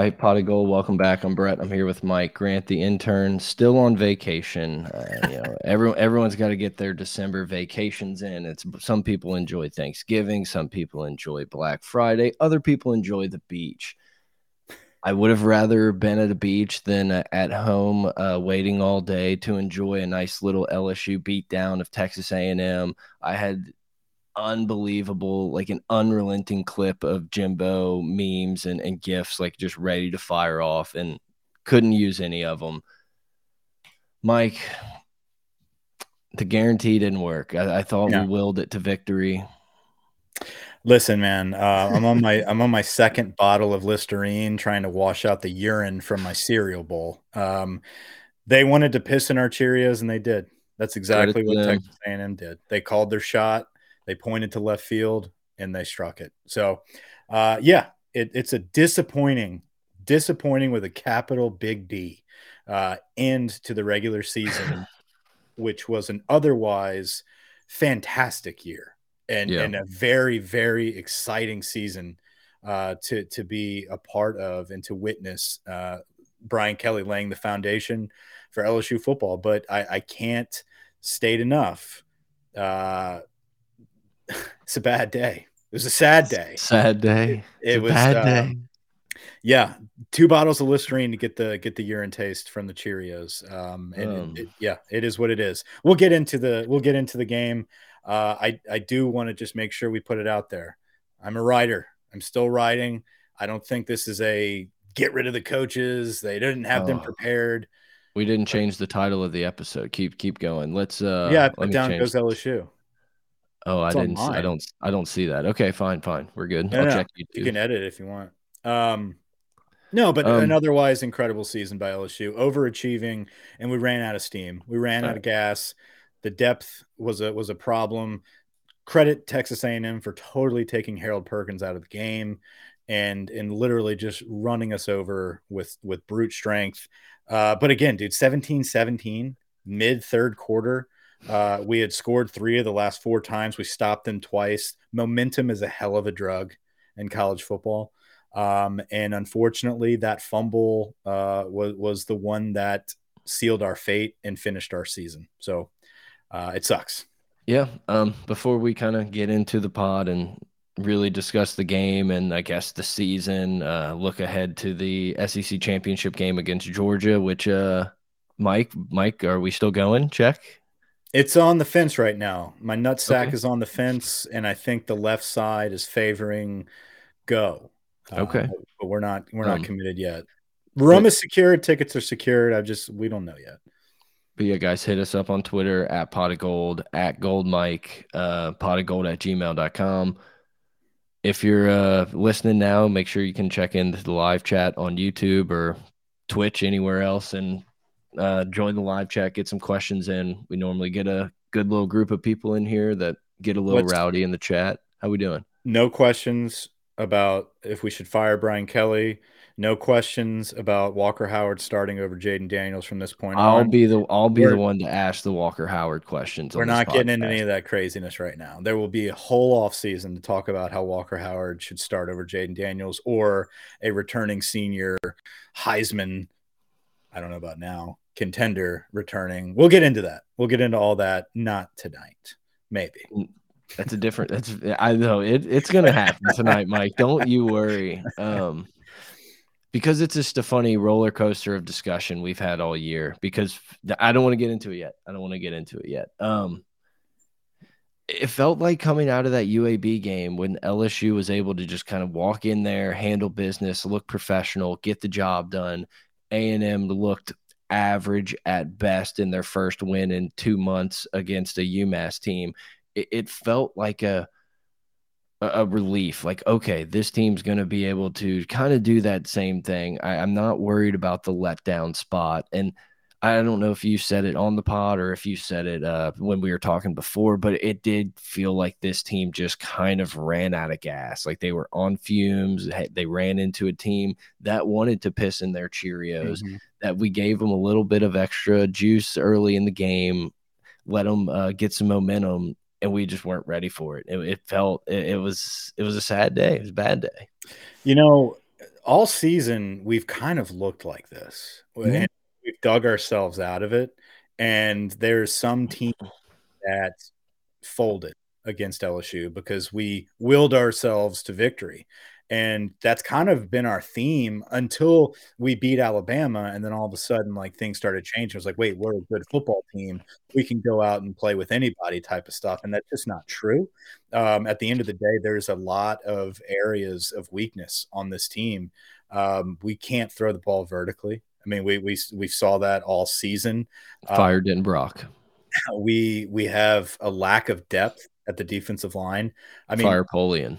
right, Pot of Gold. Welcome back. I'm Brett. I'm here with Mike Grant, the intern, still on vacation. Uh, you know, everyone everyone's got to get their December vacations in. It's some people enjoy Thanksgiving, some people enjoy Black Friday, other people enjoy the beach. I would have rather been at a beach than uh, at home, uh, waiting all day to enjoy a nice little LSU beatdown of Texas A&M. I had unbelievable, like an unrelenting clip of Jimbo memes and, and gifs, like just ready to fire off, and couldn't use any of them. Mike, the guarantee didn't work. I, I thought yeah. we willed it to victory. Listen, man, uh, I'm on my I'm on my second bottle of Listerine, trying to wash out the urine from my cereal bowl. Um, they wanted to piss in our Cheerios, and they did. That's exactly what them. Texas A&M did. They called their shot. They pointed to left field and they struck it. So, uh, yeah, it, it's a disappointing, disappointing with a capital big D uh, end to the regular season, which was an otherwise fantastic year and, yeah. and a very, very exciting season uh, to, to be a part of and to witness uh, Brian Kelly laying the foundation for LSU football. But I, I can't state enough. Uh, it's a bad day. It was a sad day. Sad day. It, it was bad uh, day. Yeah, two bottles of Listerine to get the get the urine taste from the Cheerios. Um, and um. It, it, yeah, it is what it is. We'll get into the we'll get into the game. Uh, I I do want to just make sure we put it out there. I'm a writer. I'm still writing. I don't think this is a get rid of the coaches. They didn't have oh. them prepared. We didn't change the title of the episode. Keep keep going. Let's uh yeah, down goes LSU. Oh, it's I didn't. I don't. I don't see that. Okay, fine, fine. We're good. No, I'll no, check YouTube. You can edit if you want. Um, no, but um, an otherwise incredible season by LSU, overachieving, and we ran out of steam. We ran out of gas. The depth was a was a problem. Credit Texas A&M for totally taking Harold Perkins out of the game, and and literally just running us over with with brute strength. Uh, but again, dude, 17-17 mid third quarter uh, we had scored three of the last four times. We stopped them twice. Momentum is a hell of a drug in college football. Um, and unfortunately, that fumble uh, was, was the one that sealed our fate and finished our season. So uh, it sucks. Yeah. Um, before we kind of get into the pod and really discuss the game and I guess the season, uh, look ahead to the SEC championship game against Georgia, which, uh, Mike, Mike, are we still going? Check. It's on the fence right now. My nutsack okay. is on the fence, and I think the left side is favoring go. Okay, uh, but we're not we're um, not committed yet. Room is secured. Tickets are secured. I just we don't know yet. But yeah, guys, hit us up on Twitter at pot of gold at gold mike uh, pot of gold at gmail.com. If you're uh, listening now, make sure you can check in the live chat on YouTube or Twitch, anywhere else, and uh, join the live chat, get some questions in. We normally get a good little group of people in here that get a little What's, rowdy in the chat. How we doing? No questions about if we should fire Brian Kelly. No questions about Walker Howard starting over Jayden Daniels from this point I'll on. be the I'll be we're, the one to ask the Walker Howard questions. We're not getting into any of that craziness right now. There will be a whole off season to talk about how Walker Howard should start over Jayden Daniels or a returning senior Heisman. I don't know about now contender returning. We'll get into that. We'll get into all that. Not tonight. Maybe. Mm, that's a different. That's I know it, it's gonna happen tonight, Mike. Don't you worry. Um, because it's just a funny roller coaster of discussion we've had all year. Because I don't want to get into it yet. I don't want to get into it yet. Um, it felt like coming out of that UAB game when LSU was able to just kind of walk in there, handle business, look professional, get the job done. A and M looked average at best in their first win in two months against a UMass team. It, it felt like a a relief like okay this team's going to be able to kind of do that same thing I, i'm not worried about the letdown spot and I don't know if you said it on the pod or if you said it uh, when we were talking before, but it did feel like this team just kind of ran out of gas. Like they were on fumes. They ran into a team that wanted to piss in their Cheerios, mm -hmm. that we gave them a little bit of extra juice early in the game, let them uh, get some momentum, and we just weren't ready for it. It, it felt, it, it was, it was a sad day. It was a bad day. You know, all season we've kind of looked like this, mm -hmm. Dug ourselves out of it. And there's some team that folded against LSU because we willed ourselves to victory. And that's kind of been our theme until we beat Alabama. And then all of a sudden, like things started changing. It was like, wait, we're a good football team. We can go out and play with anybody type of stuff. And that's just not true. Um, at the end of the day, there's a lot of areas of weakness on this team. Um, we can't throw the ball vertically. I mean, we we we saw that all season. Fired um, in Brock. We we have a lack of depth at the defensive line. I mean, Fire Polian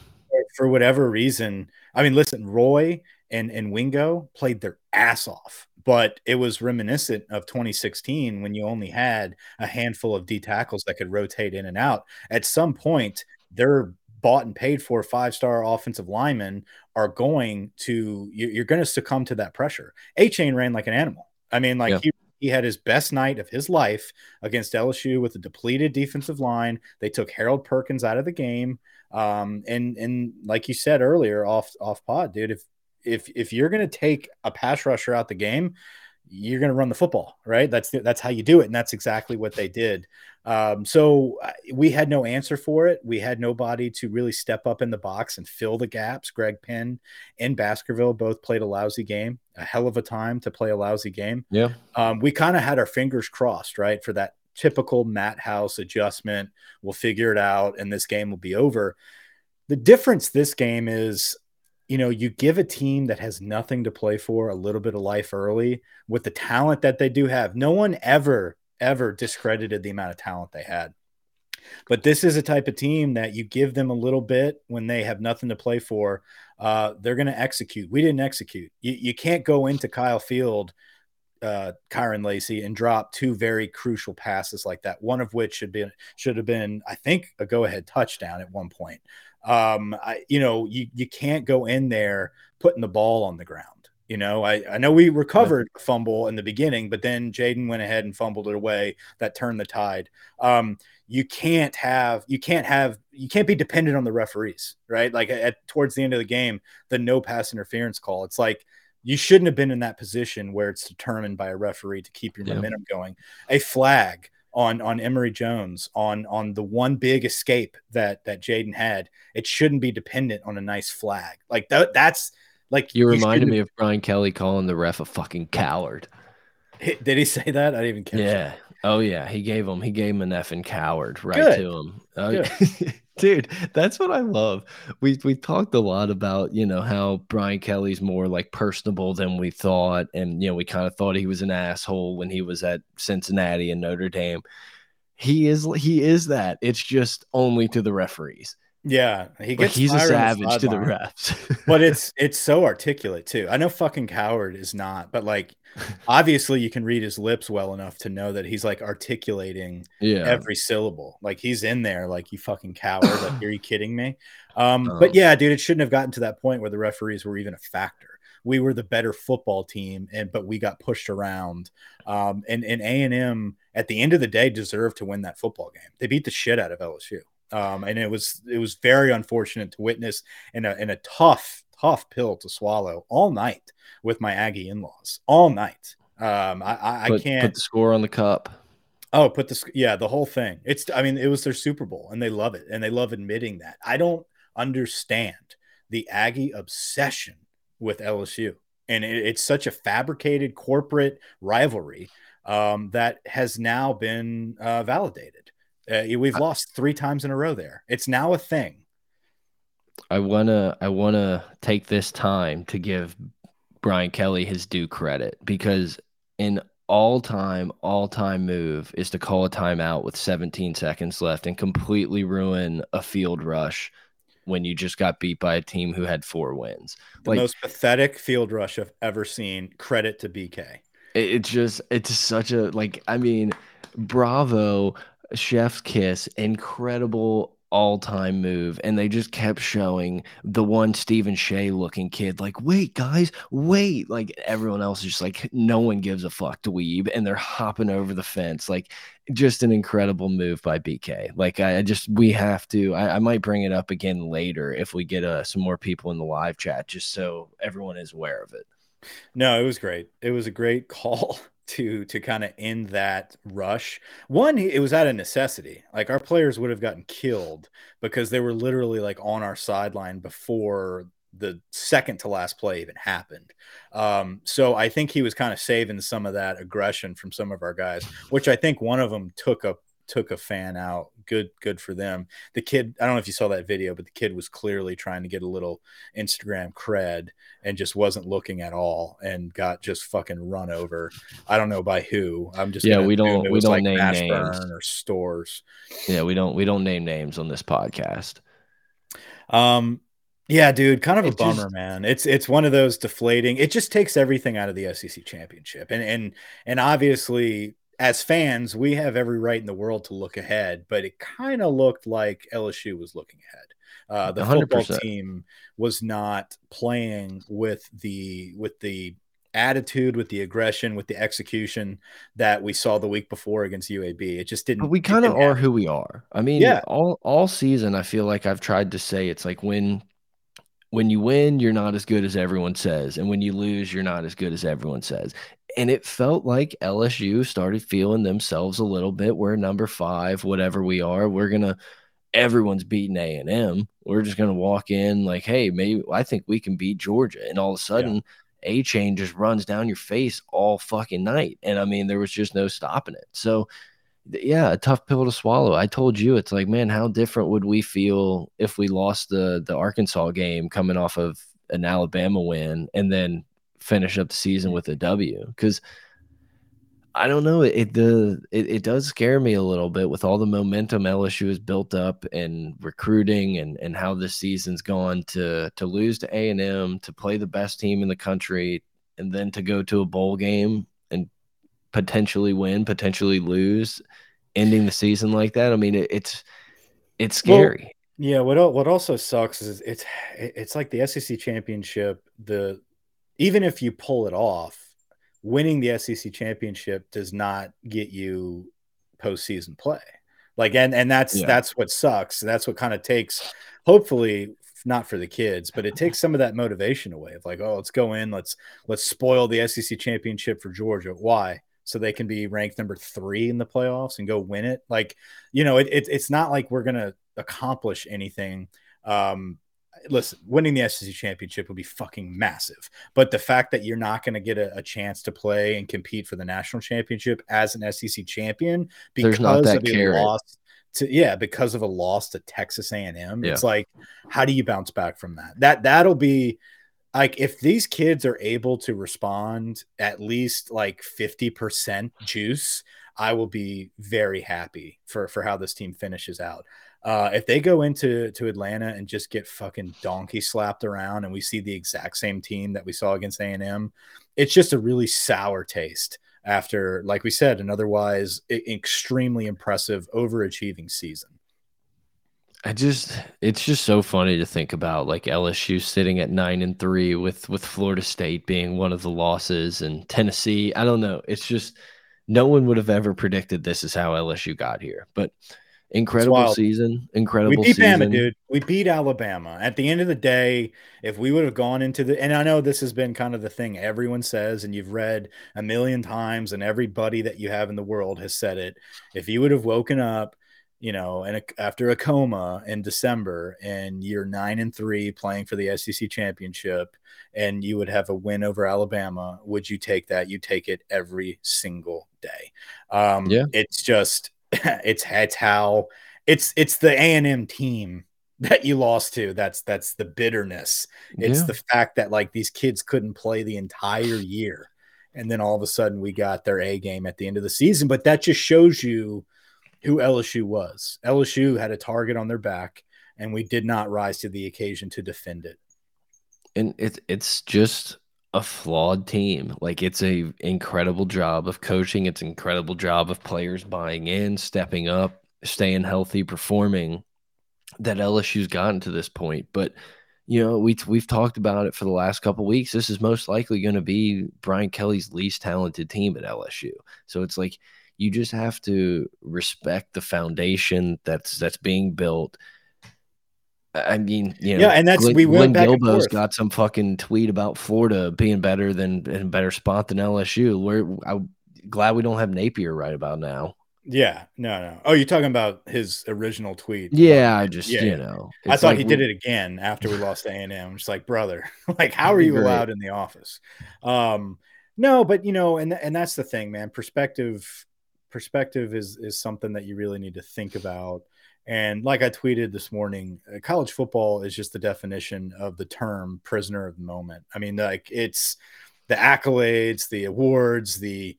for whatever reason, I mean, listen, Roy and and Wingo played their ass off, but it was reminiscent of 2016 when you only had a handful of D tackles that could rotate in and out. At some point, they're bought and paid for five star offensive linemen are going to you're going to succumb to that pressure. Achane ran like an animal. I mean, like yeah. he he had his best night of his life against LSU with a depleted defensive line. They took Harold Perkins out of the game. Um, and and like you said earlier, off off pod, dude, if if if you're gonna take a pass rusher out the game, you're gonna run the football, right? That's that's how you do it, and that's exactly what they did. Um, so we had no answer for it. We had nobody to really step up in the box and fill the gaps. Greg Penn and Baskerville both played a lousy game, a hell of a time to play a lousy game. Yeah. Um, we kind of had our fingers crossed, right, for that typical Matt House adjustment. We'll figure it out and this game will be over. The difference this game is, you know, you give a team that has nothing to play for a little bit of life early with the talent that they do have. No one ever, ever discredited the amount of talent they had. But this is a type of team that you give them a little bit when they have nothing to play for. Uh, they're going to execute. We didn't execute. You, you can't go into Kyle Field uh, Kyren Lacy and drop two very crucial passes like that. One of which should be should have been, I think, a go ahead touchdown at one point. Um, I, you know, you you can't go in there putting the ball on the ground. You know, I, I know we recovered a fumble in the beginning, but then Jayden went ahead and fumbled it away. That turned the tide. Um, you can't have you can't have you can't be dependent on the referees, right? Like at towards the end of the game, the no pass interference call. It's like you shouldn't have been in that position where it's determined by a referee to keep your yeah. momentum going. A flag on on Emery Jones on on the one big escape that that Jayden had, it shouldn't be dependent on a nice flag. Like that that's like you reminded me of Brian Kelly calling the ref a fucking coward. Did he say that? I didn't even catch Yeah. That. Oh yeah, he gave him he gave him an effing coward right Good. to him. Oh, dude, that's what I love. We we talked a lot about you know how Brian Kelly's more like personable than we thought, and you know we kind of thought he was an asshole when he was at Cincinnati and Notre Dame. He is he is that. It's just only to the referees. Yeah, he gets. Like he's a savage to the refs, but it's it's so articulate too. I know fucking coward is not, but like obviously you can read his lips well enough to know that he's like articulating yeah. every syllable. Like he's in there, like you fucking coward. like, are you kidding me? Um, um, but yeah, dude, it shouldn't have gotten to that point where the referees were even a factor. We were the better football team, and but we got pushed around. Um, and and A and M at the end of the day deserved to win that football game. They beat the shit out of LSU. Um, and it was it was very unfortunate to witness in a in a tough tough pill to swallow all night with my Aggie in laws all night. Um, I, I, put, I can't put the score on the cup. Oh, put the yeah the whole thing. It's I mean it was their Super Bowl and they love it and they love admitting that. I don't understand the Aggie obsession with LSU and it, it's such a fabricated corporate rivalry um, that has now been uh, validated. Uh, we've lost three times in a row there. It's now a thing. I wanna I wanna take this time to give Brian Kelly his due credit because an all time all time move is to call a timeout with 17 seconds left and completely ruin a field rush when you just got beat by a team who had four wins. The like, most pathetic field rush I've ever seen. Credit to BK. It's just it's such a like I mean, bravo chef's kiss, incredible all time move. And they just kept showing the one Stephen Shea looking kid, like, wait, guys, wait. Like everyone else is just like, no one gives a fuck to Weeb. And they're hopping over the fence. Like, just an incredible move by BK. Like, I, I just, we have to, I, I, might bring it up again later if we get uh, some more people in the live chat, just so everyone is aware of it. No, it was great. It was a great call to to kind of end that rush. One, it was out of necessity. Like our players would have gotten killed because they were literally like on our sideline before the second to last play even happened. Um, so I think he was kind of saving some of that aggression from some of our guys, which I think one of them took a took a fan out. Good, good for them. The kid, I don't know if you saw that video, but the kid was clearly trying to get a little Instagram cred and just wasn't looking at all and got just fucking run over. I don't know by who. I'm just yeah. We don't we don't like name names or stores. Yeah, we don't we don't name names on this podcast. Um, yeah, dude, kind of it a bummer, just, man. It's it's one of those deflating. It just takes everything out of the SEC championship, and and and obviously as fans, we have every right in the world to look ahead, but it kind of looked like LSU was looking ahead. Uh, the 100%. football team was not playing with the with the attitude, with the aggression, with the execution that we saw the week before against UAB. It just didn't. But we kind of are who we are. I mean, yeah. all all season, I feel like I've tried to say it's like when when you win, you're not as good as everyone says, and when you lose, you're not as good as everyone says and it felt like LSU started feeling themselves a little bit. We're number five, whatever we are. We're gonna everyone's beating A and M. We're just gonna walk in like, hey, maybe I think we can beat Georgia, and all of a sudden. Yeah. chain just runs down your face all fucking night. And I mean, there was just no stopping it. So, yeah, a tough pill to swallow. I told you, it's like, man, how different would we feel if we lost the the Arkansas game coming off of an Alabama win and then finish up the season mm-hmm. with a W because I don't know it the it, it does scare me a little bit with all the momentum LSU has built up and recruiting and and how this season's gone to to lose to A and M to play the best team in the country and then to go to a bowl game and potentially win potentially lose ending the season like that I mean it, it's it's scary. Well, yeah, what what also sucks is it's it's like the SEC championship the even if you pull it off, winning the SEC championship does not get you postseason play. Like, and and that's yeah. that's what sucks. That's what kind of takes, hopefully, not for the kids, but it takes some of that motivation away. Of like, oh, let's go in, let's let's spoil the SEC championship for Georgia. Why? So they can be ranked number three in the playoffs and go win it. Like, you know, it, it it's not like we're gonna accomplish anything um, listen, winning the SEC championship would be fucking massive. But the fact that you're not going to get a, a, chance to play and compete for the national championship as an SEC champion because of a loss to yeah, because of a loss to Texas A&M, yeah. it's like how do you bounce back from that? That that'll be like if these kids are able to respond at least like 50% juice, I will be very happy for for how this team finishes out. Uh, if they go into to Atlanta and just get fucking donkey slapped around, and we see the exact same team that we saw against A and M, it's just a really sour taste after, like we said, an otherwise extremely impressive, overachieving season. I just it's just so funny to think about like LSU sitting at 9 and 3 with with Florida State being one of the losses and Tennessee. I don't know. It's just no one would have ever predicted this is how LSU got here. But Incredible season. Incredible We beat season. Bama, dude. We beat Alabama. At the end of the day, if we would have gone into the and I know this has been kind of the thing everyone says, and you've read a million times, and everybody that you have in the world has said it. If you would have woken up, you know, and after a coma in December, and you're nine and three playing for the SEC championship, and you would have a win over Alabama, would you take that? You take it every single day. Um, yeah, it's just it's it's how it's it's the A and M team that you lost to. That's that's the bitterness. It's yeah. the fact that like these kids couldn't play the entire year, and then all of a sudden we got their A game at the end of the season. But that just shows you who LSU was. LSU had a target on their back, and we did not rise to the occasion to defend it. And it's it's just a flawed team. Like it's a incredible job of coaching. It's incredible job of players buying in, stepping up, staying healthy, performing. that LSU's gotten to this point. But you know, we we've talked about it for the last couple weeks. This is most likely going to be Brian Kelly's least talented team at LSU. So it's like you just have to respect the foundation that's that's being built. I mean, you know, yeah, and that's Glenn, we went Glenn Guilbeau's got some fucking tweet about Florida being better than in better spot than LSU. We're I'm glad we don't have Napier right about now. Yeah, no, no. Oh, you're talking about his original tweet? Yeah, I just yeah, you know, I thought like he did it again after we lost to A and M. Just like, brother, like, how are you great. allowed in the office? Um, no, but you know, and and that's the thing, man. Perspective, perspective is is something that you really need to think about. And like I tweeted this morning, uh, college football is just the definition of the term "prisoner of the moment." I mean, like it's the accolades, the awards, the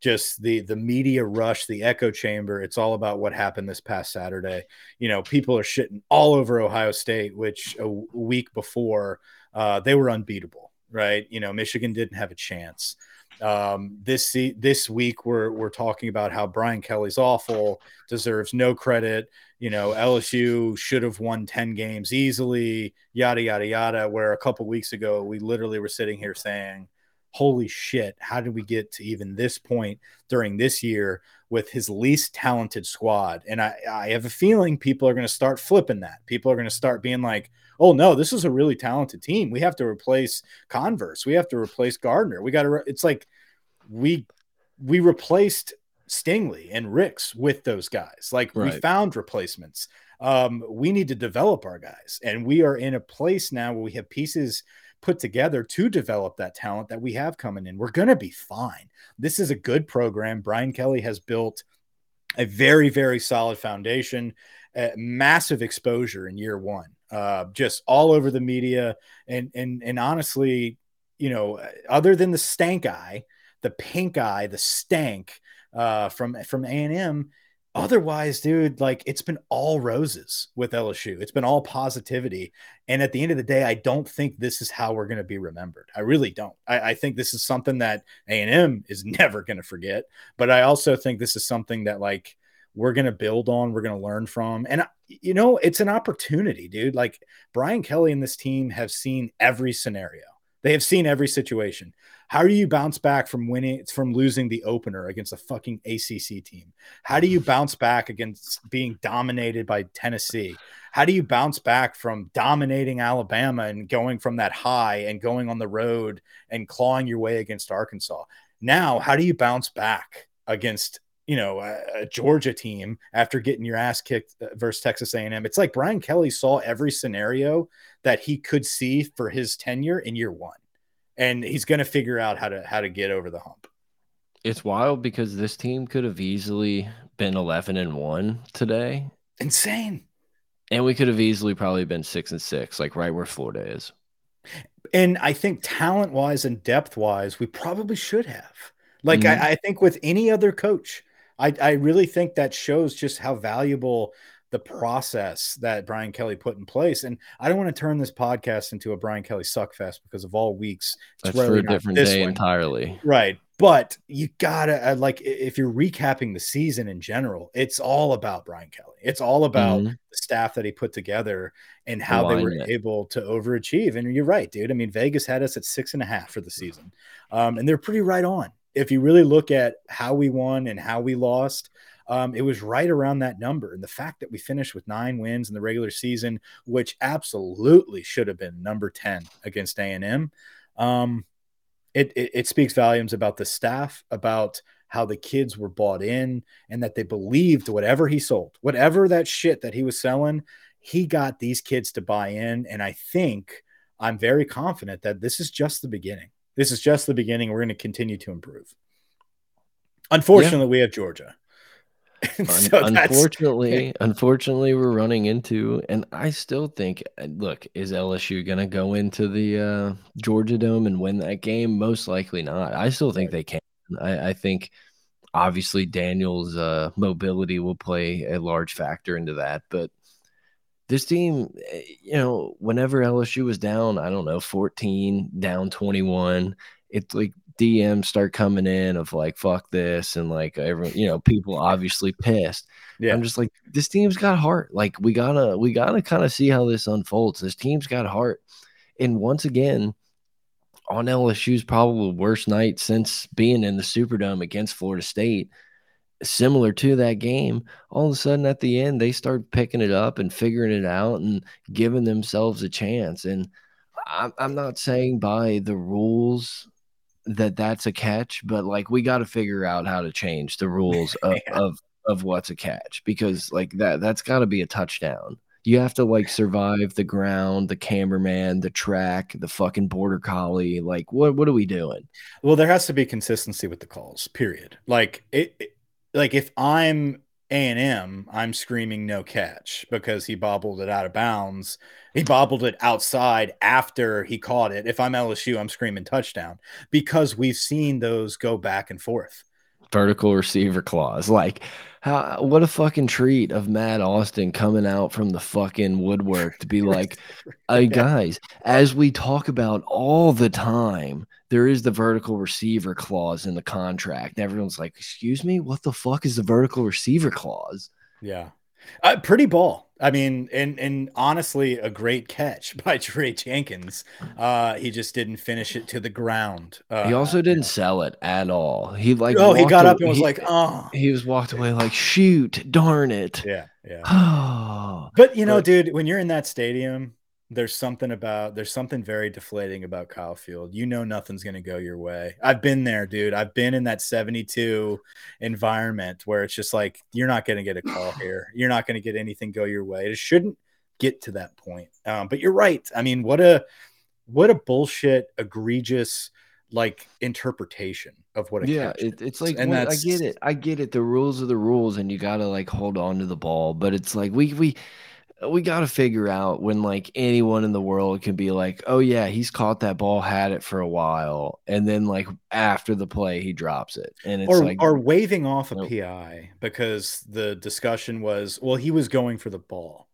just the the media rush, the echo chamber. It's all about what happened this past Saturday. You know, people are shitting all over Ohio State, which a week before uh, they were unbeatable, right? You know, Michigan didn't have a chance. Um, this this week we're we're talking about how Brian Kelly's awful, deserves no credit. You know, LSU should have won ten games easily, yada yada yada. Where a couple weeks ago we literally were sitting here saying holy shit, how did we get to even this point during this year with his least talented squad? And I, I have a feeling people are going to start flipping that. People are going to start being like, oh no, this is a really talented team. We have to replace Converse. We have to replace Gardner. We got to, re-. it's like we, we replaced Stingley and Ricks with those guys. Like right. we found replacements. Um, we need to develop our guys. And we are in a place now where we have pieces – put together to develop that talent that we have coming in. We're going to be fine. This is a good program. Brian Kelly has built a very, very solid foundation, massive exposure in year one, uh, just all over the media. And, and, and honestly, you know, other than the stank eye, the pink eye, the stank uh, from, from A&M, otherwise, dude, like it's been all roses with LSU. It's been all positivity. And at the end of the day, I don't think this is how we're going to be remembered. I really don't. I, I think this is something that A&M is never going to forget. But I also think this is something that like we're going to build on, we're going to learn from. And uh, you know, it's an opportunity, dude. Like Brian Kelly and this team have seen every scenario. They have seen every situation. How do you bounce back from winning It's from losing the opener against a fucking ACC team? How do you bounce back against being dominated by Tennessee? How do you bounce back from dominating Alabama and going from that high and going on the road and clawing your way against Arkansas? Now, how do you bounce back against you know a, a, Georgia team after getting your ass kicked uh, versus Texas A&M. It's like Brian Kelly saw every scenario that he could see for his tenure in year 1 and he's going to figure out how to how to get over the hump. It's wild because this team could have easily been 11 and 1 today. Insane. And we could have easily probably been 6 and 6 like right where Florida is. And I think talent wise and depth wise, we probably should have. Like mm -hmm. I, I, think with any other coach, I, I really think that shows just how valuable the process that Brian Kelly put in place. And I don't want to turn this podcast into a Brian Kelly suckfest because of all weeks. It's That's for a different day one. entirely. Right. But you gotta uh, like if you're recapping the season in general, it's all about Brian Kelly. It's all about mm-hmm. the staff that he put together and how they were able to overachieve. And you're right, dude. I mean, Vegas had us at six and a half for the season, um, and they're pretty right on. If you really look at how we won and how we lost, um, it was right around that number. And the fact that we finished with nine wins in the regular season, which absolutely should have been number 10 against A&M, um, it, it, it speaks volumes about the staff, about how the kids were bought in and that they believed whatever he sold, whatever that shit that he was selling, he got these kids to buy in. And I think I'm very confident that this is just the beginning. This is just the beginning. We're going to continue to improve. Unfortunately, yeah. we have Georgia. so unfortunately, unfortunately, we're running into, and I still think, uh, look, is LSU going to go into the uh, Georgia Dome and win that game? Most likely not. I still think they can. I, I think obviously Daniel's uh, mobility will play a large factor into that, but this team, eh, you know, whenever LSU was down, I don't know, 14, down 21, it's like DMs start coming in of like fuck this and like everyone, you know, people obviously pissed. Yeah. I'm just like, this team's got heart. Like we gotta we gotta kind of see how this unfolds. This team's got heart. And once again, on LSU's probably worst night since being in the Superdome against Florida State, similar to that game, all of a sudden at the end, they start picking it up and figuring it out and giving themselves a chance. And I'm, I'm not saying by the rules that that's a catch, but like we got to figure out how to change the rules of, yeah. of, of what's a catch because like that that's got to be a touchdown. You have to like survive the ground, the cameraman, the track, the fucking border collie. Like what what are we doing? Well, there has to be consistency with the calls. Period. Like it, it like if I'm A and M, I'm screaming no catch because he bobbled it out of bounds. He bobbled it outside after he caught it. If I'm LSU, I'm screaming touchdown because we've seen those go back and forth. Vertical receiver clause, like how what a fucking treat of Matt Austin coming out from the fucking woodwork to be like, hey guys, as we talk about all the time, there is the vertical receiver clause in the contract. And everyone's like, excuse me, what the fuck is the vertical receiver clause? Yeah. Uh, pretty ball. I mean, and and honestly, a great catch by Trey Jenkins. Uh, he just didn't finish it to the ground. Uh, he also didn't sell it at all. He like oh, he got up and was he, like, oh, he was walked away like, shoot, darn it. Yeah, yeah. but you know, but, dude, when you're in that stadium, there's something about there's something very deflating about Kyle Field. You know nothing's going to go your way. I've been there, dude. I've been in that 72 environment where it's just like you're not going to get a call here. You're not going to get anything go your way. It shouldn't get to that point. Um, but you're right. I mean, what a what a bullshit egregious like interpretation of what yeah it, it's like and well, i get it i get it the rules are the rules and you gotta like hold on to the ball but it's like we we we got to figure out when like anyone in the world can be like, oh yeah, he's caught that ball, had it for a while, and then like after the play he drops it, and it's or, like or waving off a nope. PI because the discussion was, well, he was going for the ball.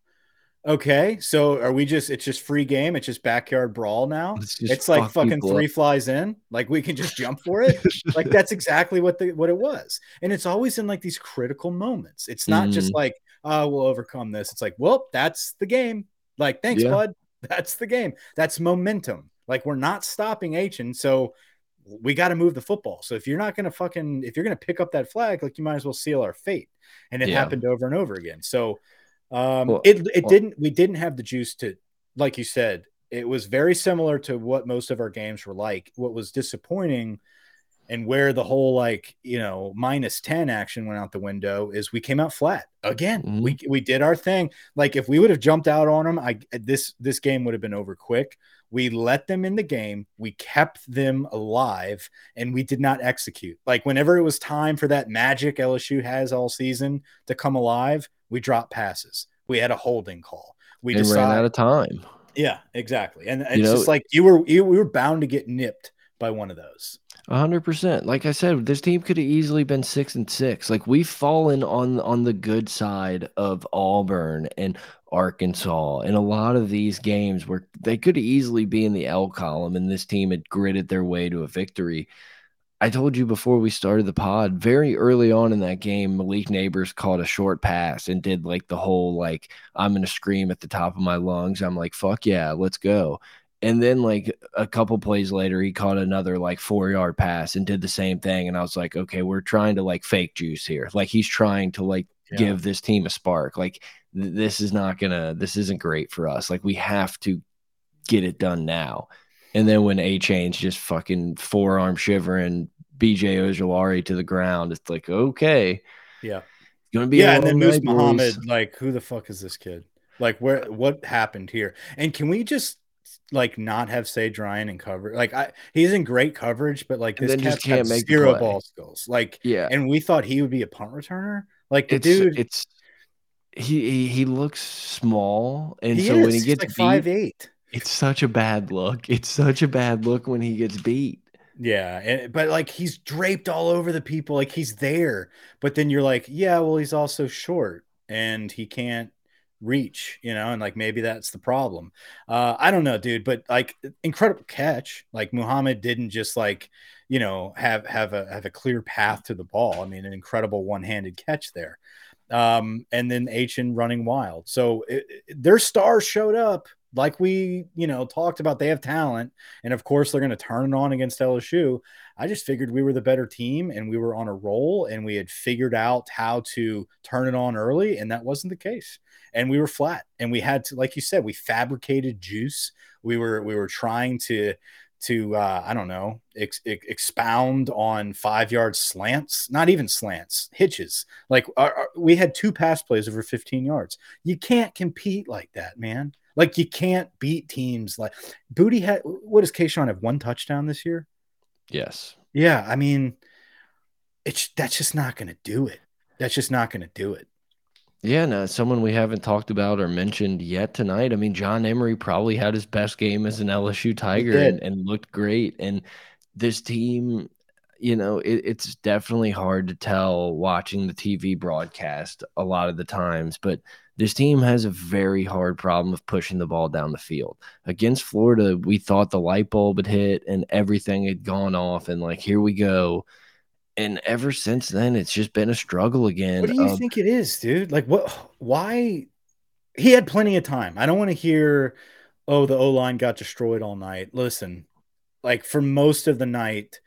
Okay, so are we just? It's just free game. It's just backyard brawl now. It's, it's like fucking three up. flies in. Like we can just jump for it. like that's exactly what the what it was. And it's always in like these critical moments. It's not mm. just like uh, we'll overcome this. It's like, well, that's the game. Like, thanks, yeah. bud. That's the game. That's momentum. Like, we're not stopping Achane. So we got to move the football. So if you're not going to fucking, if you're going to pick up that flag, like, you might as well seal our fate. And it yeah. happened over and over again. So um, well, it, it well, didn't, we didn't have the juice to, like you said, it was very similar to what most of our games were like. What was disappointing and where the whole like you know minus 10 action went out the window is we came out flat again. Mm-hmm. we we did our thing. Like if we would have jumped out on them i this this game would have been over quick. We let them in the game. We kept them alive and we did not execute. Like whenever it was time for that magic lsu has all season to come alive we dropped passes. We had a holding call. We just ran out of time. Yeah exactly. And it's you know, just like you were you we were bound to get nipped by one of those hundred percent. Like I said, this team could have easily been six and six. Like we've fallen on on the good side of Auburn and Arkansas and a lot of these games where they could easily be in the L column and this team had gritted their way to a victory. I told you before we started the pod, very early on in that game, Malik Nabers caught a short pass and did like the whole like I'm gonna scream at the top of my lungs. I'm like, fuck yeah, let's go. And then like a couple plays later, he caught another like four yard pass and did the same thing. And I was like, okay, we're trying to like fake juice here. Like he's trying to like yeah. give this team a spark. Like th this is not gonna, this isn't great for us. Like we have to get it done now. And then when Achane's just fucking forearm shivering BJ Ojulari to the ground, it's like, okay. Yeah. It's Gonna be yeah, and then Moose Muhammad, like, who the fuck is this kid? Like, where what happened here? And can we just like not have Sage Ryan in cover. Like I, he's in great coverage, but like this cat can't make zero ball skills. Like yeah, and we thought he would be a punt returner. Like the it's, dude, it's he, he, he looks small, and so is. when he gets like beat, five eight, it's such a bad look. It's such a bad look when he gets beat. Yeah, and, but like he's draped all over the people, like he's there. But then you're like, yeah, well, he's also short and he can't reach, you know, and like maybe that's the problem. Uh, I don't know, dude, but like incredible catch. Like Muhammad didn't just like, you know, have have a have a clear path to the ball. I mean, an incredible one-handed catch there. Um, and then H and running wild. So it, it, their stars showed up like we, you know, talked about. They have talent, and of course they're going to turn it on against LSU. I just figured we were the better team and we were on a roll and we had figured out how to turn it on early, and that wasn't the case. And we were flat, and we had to, like you said, we fabricated juice. We were we were trying to to uh, I don't know ex- ex- expound on five yard slants, not even slants, hitches. Like our, our, we had two pass plays over 15 yards. You can't compete like that, man. Like you can't beat teams like Boutte had. What does Kayshon have? One touchdown this year. Yes. Yeah, I mean, it's that's just not going to do it. That's just not going to do it. Yeah, no, uh, someone we haven't talked about or mentioned yet tonight. I mean, John Emery probably had his best game as an LSU Tiger and, and, looked great. And this team, you know, it, it's definitely hard to tell watching the TV broadcast a lot of the times, but this team has a very hard problem of pushing the ball down the field. Against Florida, we thought the light bulb had hit and everything had gone off, and like, here we go. And ever since then, it's just been a struggle again. What do you think it is, dude? Like, what? Why? He had plenty of time. I don't want to hear, oh, the O line got destroyed all night. Listen, like for most of the night,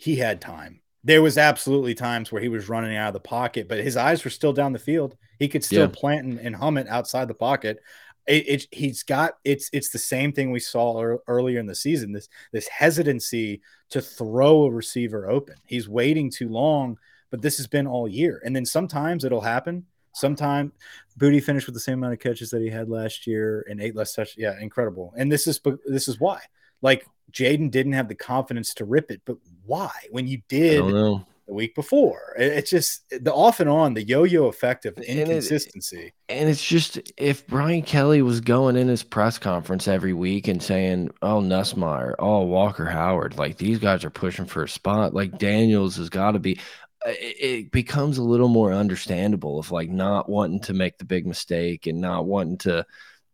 he had time. There was absolutely times where he was running out of the pocket, but his eyes were still down the field. He could still yeah. plant and, and, hum it outside the pocket. It, it, he's got it's it's the same thing we saw er, earlier in the season. This this hesitancy to throw a receiver open. He's waiting too long, but this has been all year. And then sometimes it'll happen. Sometimes Boutte finished with the same amount of catches that he had last year and eight less touch. Yeah, incredible. And this is this is why. Like Jayden didn't have the confidence to rip it, but why? When you did the week before, it's just the off and on, the yo-yo effect of inconsistency. And, it, and, it's just if Brian Kelly was going in his press conference every week and saying, "Oh, Nussmeier, oh Walker Howard, like these guys are pushing for a spot, like Daniels has got to be." Uh, it becomes a little more understandable of like not wanting to make the big mistake and not wanting to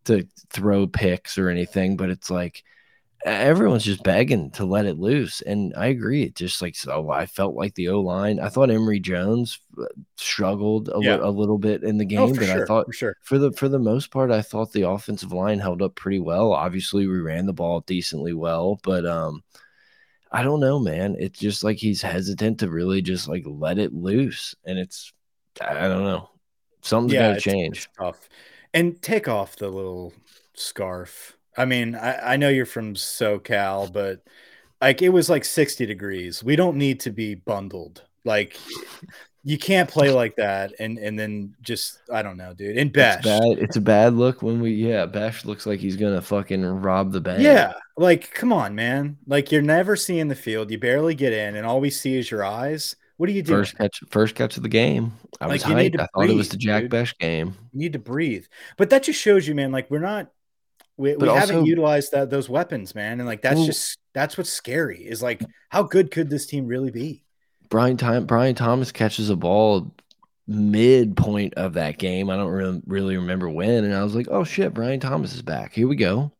to throw picks or anything, but it's like everyone's just begging to let it loose. And I agree. It just like so I felt like the O line. I thought Emery Jones uh, struggled a, yeah. a little bit in the oh, game, oh, but sure, I thought for sure for the for the most part, I thought the offensive line held up pretty well. Obviously, we ran the ball decently well, but um I don't know, man. It's just like he's hesitant to really just like let it loose. And it's I don't know. Something's yeah, gotta change. Tough. And take off the little scarf I mean, I, I know you're from SoCal, but like it was like 60 degrees. We don't need to be bundled. Like you can't play like that and and then just I don't know, dude. In Bech, it's, bad. it's a bad look when we yeah. Bech looks like he's gonna fucking rob the bank. Yeah, like come on, man. Like you're never seeing the field. You barely get in, and all we see is your eyes. What are you doing? First catch, first catch of the game. I like was hyped. I breathe, thought it was the Jack dude. Bech game. You need to breathe, but that just shows you, man. Like we're not we, we also, haven't utilized that those weapons, man. And like that's well, just that's what's scary is like how good could this team really be? Brian Time Brian Thomas catches a ball midpoint of that game. I don't re really remember when, and I was like, oh shit, Brian Thomas is back. Here we go.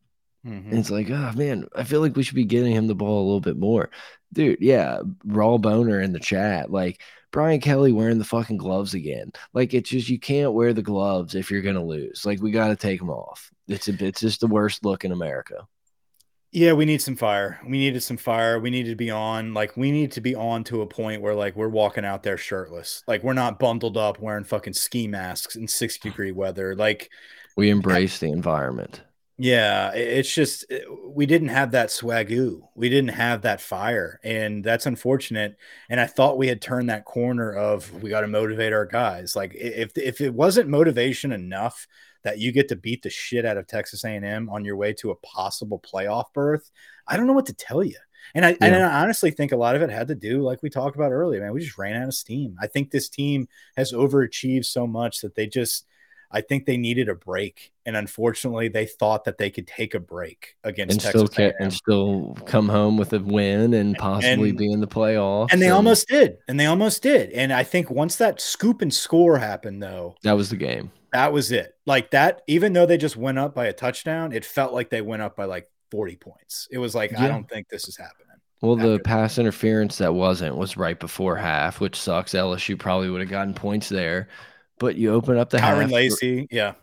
Mm -hmm. And it's like, oh man, I feel like we should be getting him the ball a little bit more. Dude, yeah, raw boner in the chat. Like Brian Kelly wearing the fucking gloves again. Like it's just you can't wear the gloves if you're gonna lose. Like we got to take them off. It's a, it's just the worst look in America. Yeah, we need some fire. We needed some fire. We needed to be on. Like we need to be on to a point where like we're walking out there shirtless. Like we're not bundled up wearing fucking ski masks in 60 degree weather. Like we embrace the environment. Yeah, it's just eh, we didn't have that swagoo. We didn't have that fire, and that's unfortunate. And I thought we had turned that corner of we got to motivate our guys. Like if if it wasn't motivation enough that you get to beat the shit out of Texas A&M on your way to a possible playoff berth, I don't know what to tell you. And I, yeah. and I honestly think a lot of it had to do, like we talked about earlier, man. We just ran out of steam. I think this team has overachieved so much that they just I think they needed a break, and unfortunately, they thought that they could take a break against and Texas still and still come home with a win and possibly and, be in the playoffs. And they and, almost did, and they almost did. And I think once that scoop and score happened, though, that was the game. That was it. Like that, even though they just went up by a touchdown, it felt like they went up by like 40 points. It was like, yeah. I don't think this is happening. Well, the pass interference that wasn't was right before half, which sucks. LSU probably would have gotten points there. But you open up the Kyren half. Lacy, yeah.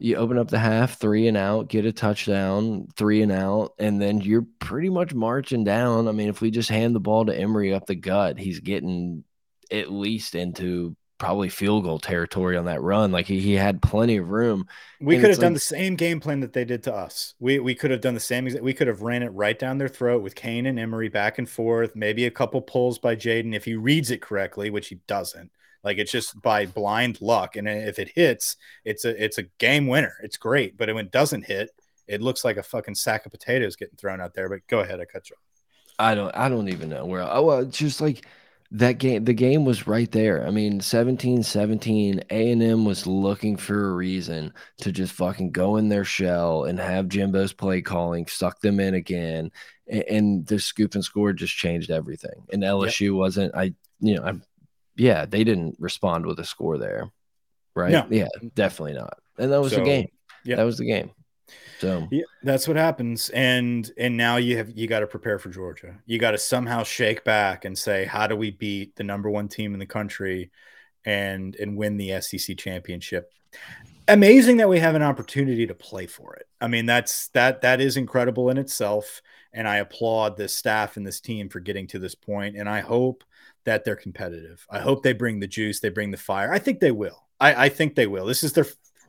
You open up the half, three and out, get a touchdown, three and out, and then you're pretty much marching down. I mean, if we just hand the ball to Emery up the gut, he's getting at least into probably field goal territory on that run. Like he, he had plenty of room. We and could have done the same game plan that they did to us. We we could have done the same. We could have ran it right down their throat with Cain and Emery back and forth. Maybe a couple pulls by Jayden if he reads it correctly, which he doesn't. Like it's just by blind luck, and if it hits, it's a it's a game winner. It's great, but when it doesn't hit, it looks like a fucking sack of potatoes getting thrown out there. But go ahead, I cut you off. I don't I don't even know where. Oh, well, just like that game the game was right there i mean 17 17 a&m was looking for a reason to just fucking go in their shell and have jimbo's play calling suck them in again and, and the scoop and score just changed everything and lsu yep. wasn't i you know i'm yeah they didn't respond with a score there right no. yeah definitely not and that was so, the game yeah that was the game so yeah, that's what happens. And and now you have you got to prepare for Georgia. You got to somehow shake back and say, how do we beat the number one team in the country and and win the SEC championship? Amazing that we have an opportunity to play for it. I mean, that's that that is incredible in itself. And I applaud this staff and this team for getting to this point. And I hope that they're competitive. I hope they bring the juice, they bring the fire. I think they will. I, I think they will. This is their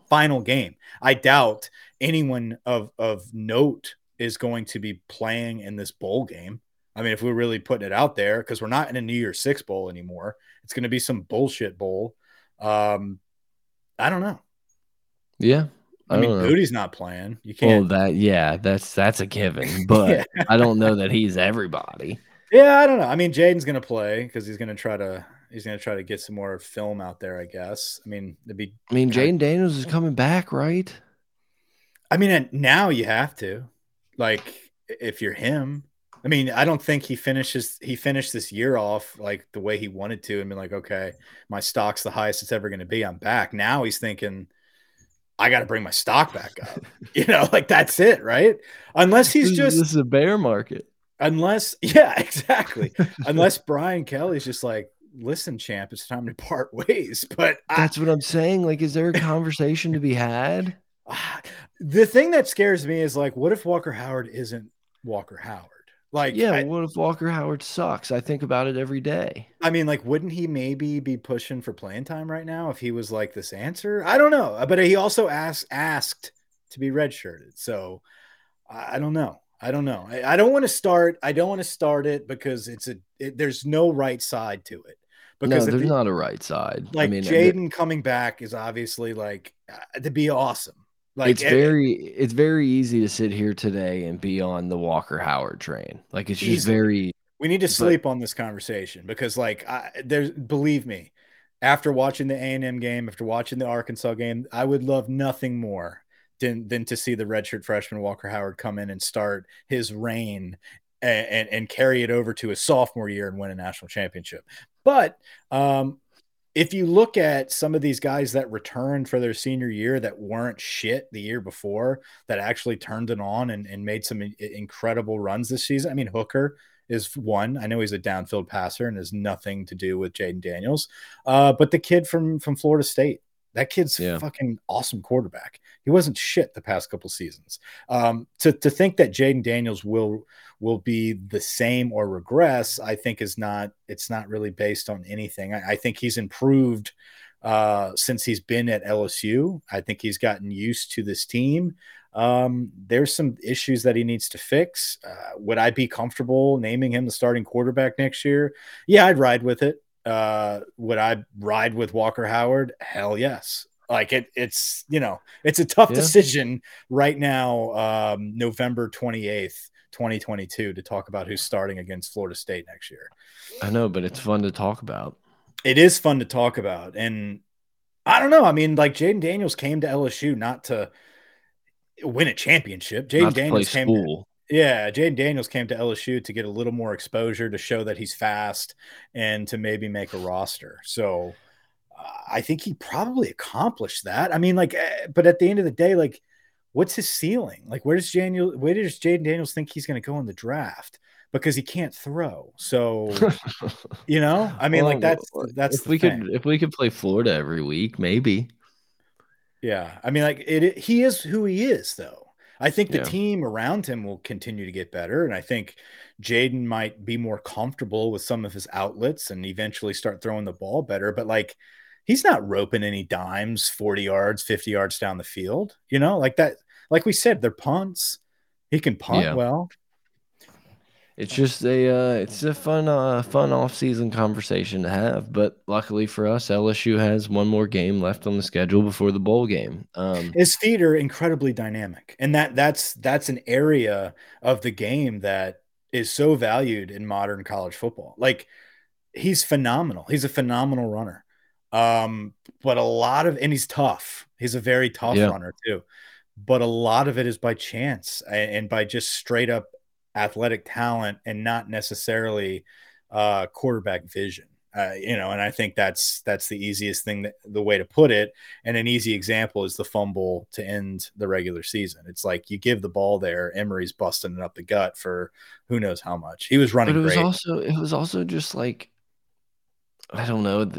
final game. I doubt anyone of of note is going to be playing in this bowl game. I mean, if we're really putting it out there, because we're not in a New Year's Six bowl anymore, it's going to be some bullshit bowl. Um, I don't know. Yeah, I, I mean, Boutte's not playing. You can't. Well, that yeah, that's that's a given. But yeah. I don't know that he's everybody. Yeah, I don't know. I mean, Jayden's going to play because he's going to try to he's going to try to get some more film out there. I guess. I mean, it'd be. I mean, Jayden Daniels is coming back, right? I mean, and now you have to, like, if you're him. I mean, I don't think he finishes. He finished this year off like the way he wanted to, and been like, okay, my stock's the highest it's ever going to be. I'm back. Now he's thinking, I got to bring my stock back up. you know, like that's it, right? Unless he's just this is a bear market. Unless, yeah, exactly. unless Brian Kelly's just like, listen, champ, it's time to part ways. But that's I, what I'm saying. Like, is there a conversation to be had? The thing that scares me is like, what if Walker Howard isn't Walker Howard? Like, yeah, I, what if Walker Howard sucks? I think about it every day. I mean, like, wouldn't he maybe be pushing for playing time right now if he was like this answer? I don't know, but he also asked asked to be redshirted, so I, I don't know. I don't know. I, I don't want to start. I don't want to start it because it's a. It, there's no right side to it. Because no, there's not a right side. Like I mean, Jayden coming back is obviously like uh, to be awesome. Like it's very it's very easy to sit here today and be on the Walker Howard train. Like it's just very we need to sleep but, on this conversation because like I, there's believe me, after watching the A&M game, after watching the Arkansas game, I would love nothing more than than to see the redshirt freshman Walker Howard come in and start his reign and, and, and carry it over to his sophomore year and win a national championship. But um, if you look at some of these guys that returned for their senior year that weren't shit the year before, that actually turned it on and, and made some incredible runs this season. I mean, Hooker is one. I know he's a downfield passer and has nothing to do with Jayden Daniels. Uh, but the kid from from Florida State, that kid's yeah. fucking awesome quarterback. He wasn't shit the past couple seasons. Um, to to think that Jayden Daniels will will be the same or regress, I think is not. It's not really based on anything. I, I think he's improved uh, since he's been at LSU. I think he's gotten used to this team. Um, there's some issues that he needs to fix. Uh, would I be comfortable naming him the starting quarterback next year? Yeah, I'd ride with it. Uh, would I ride with Walker Howard? Hell yes. Like it, it's you know, it's a tough yeah. decision right now, um, November twenty eighth, twenty twenty two, to talk about who's starting against Florida State next year. I know, but it's fun to talk about. It is fun to talk about, and I don't know. I mean, like Jayden Daniels came to LSU not to win a championship. Jayden Daniels came. To, yeah, Jayden Daniels came to LSU to get a little more exposure to show that he's fast and to maybe make a roster. So I think he probably accomplished that. I mean, like, eh, but at the end of the day, like, what's his ceiling? Like, where does Daniel, where does Jayden Daniels think he's going to go in the draft? Because he can't throw. So, you know, I mean, well, like that's that's if we thing. could if we could play Florida every week, maybe. Yeah, I mean, like it, it he is who he is, though. I think the yeah. team around him will continue to get better, and I think Jayden might be more comfortable with some of his outlets and eventually start throwing the ball better. But like, he's not roping any dimes 40 yards, 50 yards down the field, you know, like that. Like we said, they're punts. He can punt yeah. well. It's just a uh, it's a fun uh, fun off season conversation to have. But luckily for us, LSU has one more game left on the schedule before the bowl game. Um, His feet are incredibly dynamic, and that that's that's an area of the game that is so valued in modern college football. Like he's phenomenal. He's a phenomenal runner. Um, but a lot of and he's tough. He's a very tough yeah. runner too. But a lot of it is by chance and by just straight up athletic talent and not necessarily uh, quarterback vision. Uh, you know, and I think that's that's the easiest thing that the way to put it. And an easy example is the fumble to end the regular season. It's like you give the ball there, Emery's busting it up the gut for who knows how much. He was running. But it was great. also it was also just like I don't know.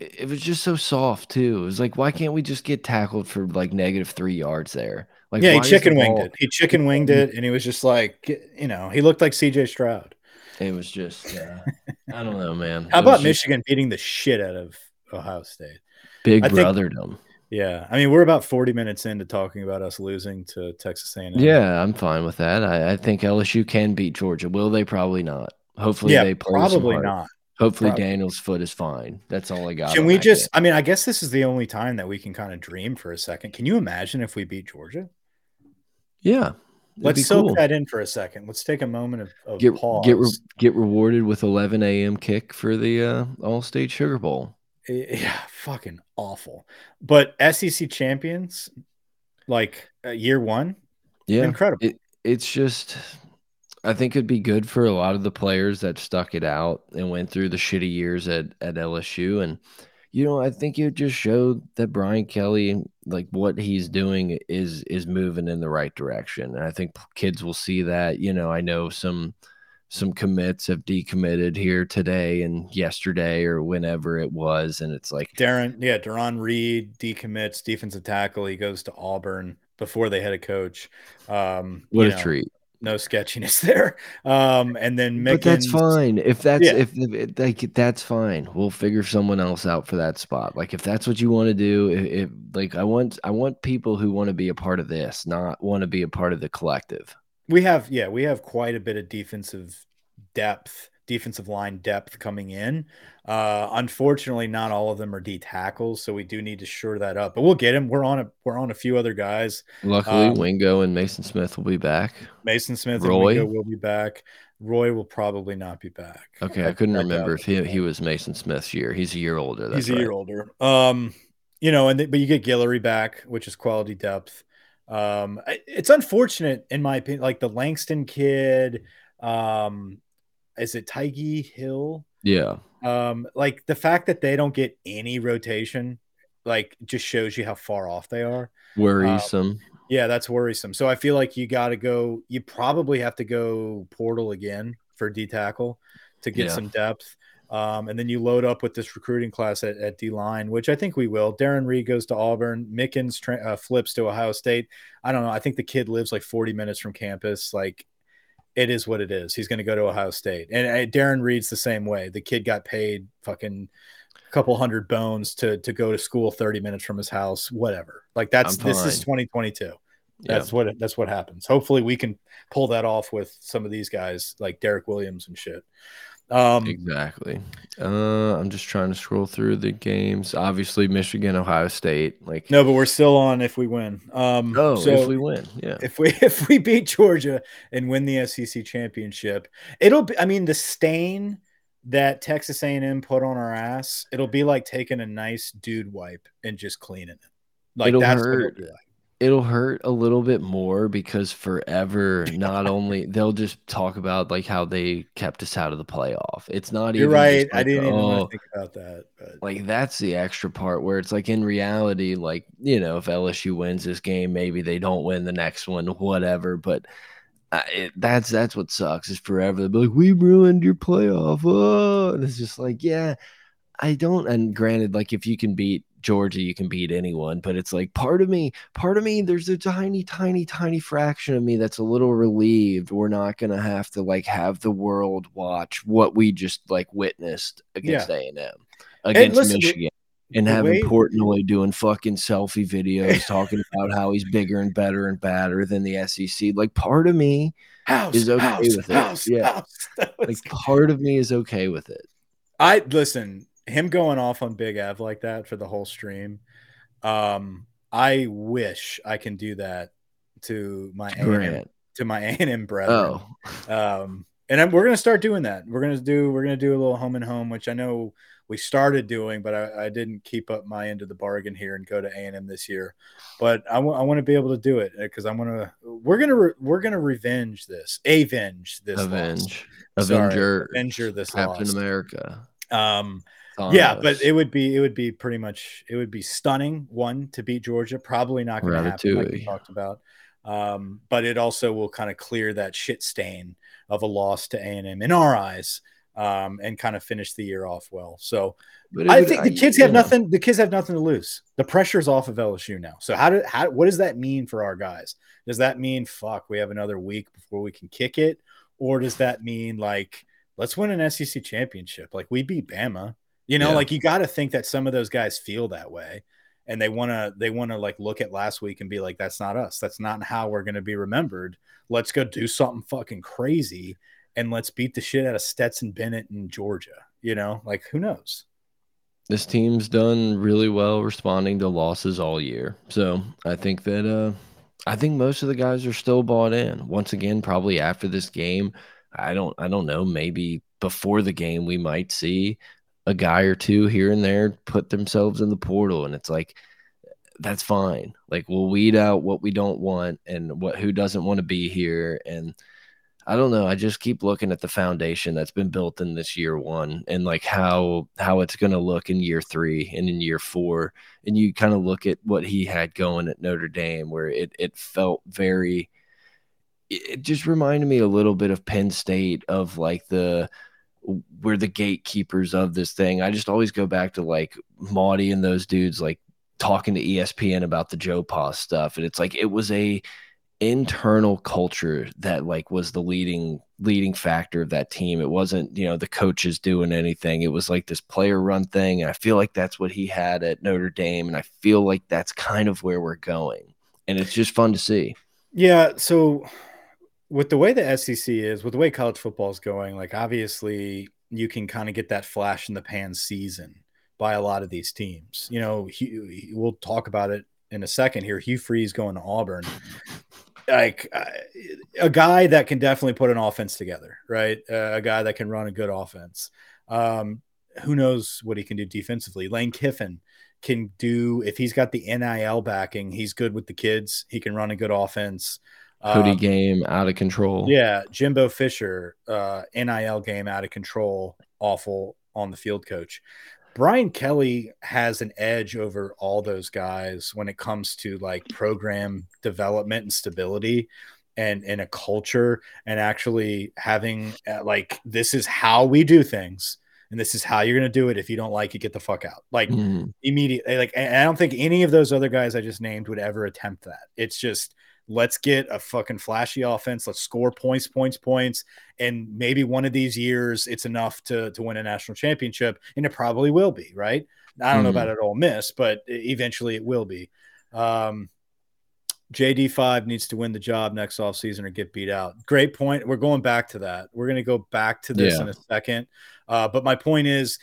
It was just so soft too. It was like, why can't we just get tackled for like negative three yards there? Like, yeah, he chicken winged it. He chicken winged it, and he was just like, you know, he looked like C.J. Stroud. It was just, uh, I don't know, man. How about Michigan beating the shit out of Ohio State? Big brothered them. Yeah, I mean, we're about forty minutes into talking about us losing to Texas A&M. Yeah, I'm fine with that. I, I think LSU can beat Georgia. Will they? Probably not. Hopefully, yeah, they probably not. Hopefully, probably. Daniel's foot is fine. That's all I got. Can we just? Game. I mean, I guess this is the only time that we can kind of dream for a second. Can you imagine if we beat Georgia? Yeah, Let's soak cool. that in for a second. Let's take a moment of, of get, pause. Get re get rewarded with 11 a.m. kick for the uh, All State Sugar Bowl. Yeah, fucking awful. But SEC champions, like uh, year one, yeah, incredible. It, it's just, I think it'd be good for a lot of the players that stuck it out and went through the shitty years at at LSU and you know, I think it just showed that Brian Kelly, like what he's doing, is is moving in the right direction, and I think kids will see that. You know, I know some some commits have decommitted here today and yesterday or whenever it was, and it's like Darren, yeah, Deron Reed decommits defensive tackle. He goes to Auburn before they had a coach. Um, what a know, treat! No sketchiness there. Um, and then Mickens, but that's fine. If that's yeah. if, if, like that's fine. We'll figure someone else out for that spot. Like if that's what you want to do, if, if like I want I want people who want to be a part of this, not want to be a part of the collective. We have yeah, we have quite a bit of defensive depth defensive line depth coming in. Uh, unfortunately, not all of them are D tackles, so we do need to shore that up. But we'll get him. We're on a we're on a few other guys. Luckily, um, Wingo and Maason Smith will be back. Maason Smith Roy. and Wingo will be back. Roy will probably not be back. Okay, I, couldn't I remember if he, he was Maason Smith's year. He's a year older. He's a right. year older. Um, you know, and the, but you get Guillory back, which is quality depth. Um, it's unfortunate in my opinion, like the Langston kid. Um, is it Tyge Hill? Yeah. Um, like the fact that they don't get any rotation, like just shows you how far off they are. Worrisome. Um, yeah, that's worrisome. So I feel like you got to go. You probably have to go portal again for D tackle to get yeah. some depth. Um, and then you load up with this recruiting class at, at D line, which I think we will. Darren Reed goes to Auburn. Mickens uh, flips to Ohio State. I don't know. I think the kid lives like 40 minutes from campus. Like it is what it is. He's going to go to Ohio State. And uh, Darren Reed's the same way. The kid got paid fucking a couple hundred bones to to go to school 30 minutes from his house, whatever. Like that's this is 2022. That's yeah. what that's what happens. Hopefully we can pull that off with some of these guys like Derek Williams and shit. Um, exactly. Uh, I'm just trying to scroll through the games. Obviously, Michigan, Ohio State. Like no, but we're still on if we win. Um, oh, so if we win, yeah. If we if we beat Georgia and win the SEC championship, it'll be. I mean, the stain that Texas A&M put on our ass, it'll be like taking a nice dude wipe and just cleaning it. Like it'll hurt. Like. It'll hurt a little bit more because forever not only they'll just talk about like how they kept us out of the playoff it's not You're even right. just I didn't even oh, think about that. But like that's the extra part where it's like in reality like you know if lsu wins this game maybe they don't win the next one whatever but uh, it, that's that's what sucks is forever they'll be like we ruined your playoff oh. and it's just like yeah i don't and granted like if you can beat georgia you can beat anyone but it's like part of me part of me there's a tiny tiny tiny fraction of me that's a little relieved we're not gonna have to like have the world watch what we just like witnessed against a&m against listen, the- michigan and the having way- Portnoy doing fucking selfie videos talking about how he's bigger and better and badder than the SEC. Like part of me, house is okay house, with it. house, Yeah. house. Was like part of me is okay with it. I listen, him going off on Big Ev like that for the whole stream. Um, I wish I can do that to my A&M, to my A and M brethren. Oh, Um, and I'm, we're gonna start doing that. We're gonna do we're gonna do a little home and home, which I know we started doing, but I, I didn't keep up my end of the bargain here and go to A and M this year. But I want to be able to do it because I'm gonna we're gonna re- we're gonna revenge this, avenge this, loss. avenge, Sorry, Avenger, avenger this Captain loss. America. Um, yeah, but it would be it would be pretty much it would be stunning one to beat Georgia. Probably not going to happen like we talked about. Um, but it also will kind of clear that shit stain of a loss to A and M in our eyes, um, and kind of finish the year off well. So But I think the kids you have know, nothing. The kids have nothing to lose. The pressure's off of LSU now. So how do how what does that mean for our guys? Does that mean fuck we have another week before we can kick it, or does that mean like let's win an SEC championship? Like we beat Bama. You know, Yeah. like you got to think that some of those guys feel that way, and they want to they want to like look at last week and be like, that's not us. That's not how we're going to be remembered. Let's go do something fucking crazy, and let's beat the shit out of Stetson Bennett in Georgia. You know, like who knows? This team's done really well responding to losses all year. So I think that uh I think most of the guys are still bought in. Once again, probably after this game, I don't I don't know, maybe before the game we might see a guy or two here and there put themselves in the portal and it's like that's fine. Like we'll weed out what we don't want and what who doesn't want to be here and I don't know. I just keep looking at the foundation that's been built in this year one and like how how it's going to look in year 3 and in year 4 and you kind of look at what he had going at Notre Dame where it it felt very it just reminded me a little bit of Penn State of like the we're the gatekeepers of this thing. I just always go back to like Mauti and those dudes like talking to ESPN about the Joe Pa stuff and it's like it was a internal culture that like was the leading leading factor of that team. It wasn't, you know, the coaches doing anything. It was like this player run thing. And I feel like that's what he had at Notre Dame. And I feel like that's kind of where we're going. And it's just fun to see. Yeah. So with the way the SEC is, with the way college football is going, like obviously you can kind of get that flash in the pan season by a lot of these teams. You know, Hugh, we'll talk about it in a second here. Hugh Freeze going to Auburn. Like uh, a guy that can definitely put an offense together, right? Uh, a guy that can run a good offense. Um, who knows what he can do defensively? Lane Kiffin can do if he's got the NIL backing. He's good with the kids. He can run a good offense. Cody Um, game out of control. yeah, Jimbo Fisher, uh, NIL game out of control, awful on the field coach. Brian Kelly has an edge over all those guys when it comes to like program development and stability and and a culture and actually having uh, like this is how we do things and this is how you're going to do it if you don't like it get the fuck out like Mhm. immediately like and I don't think any of those other guys I just named would ever attempt that. It's just let's get a fucking flashy offense, let's score points, points, points, and maybe one of these years it's enough to to win a national championship, and it probably will be, right? I don't know Mhm. about it all miss, but eventually it will be. Um JD5 needs to win the job next offseason or get beat out. Great point. We're going back to that. We're going to go back to this Yeah. in a second. Uh, but my point is,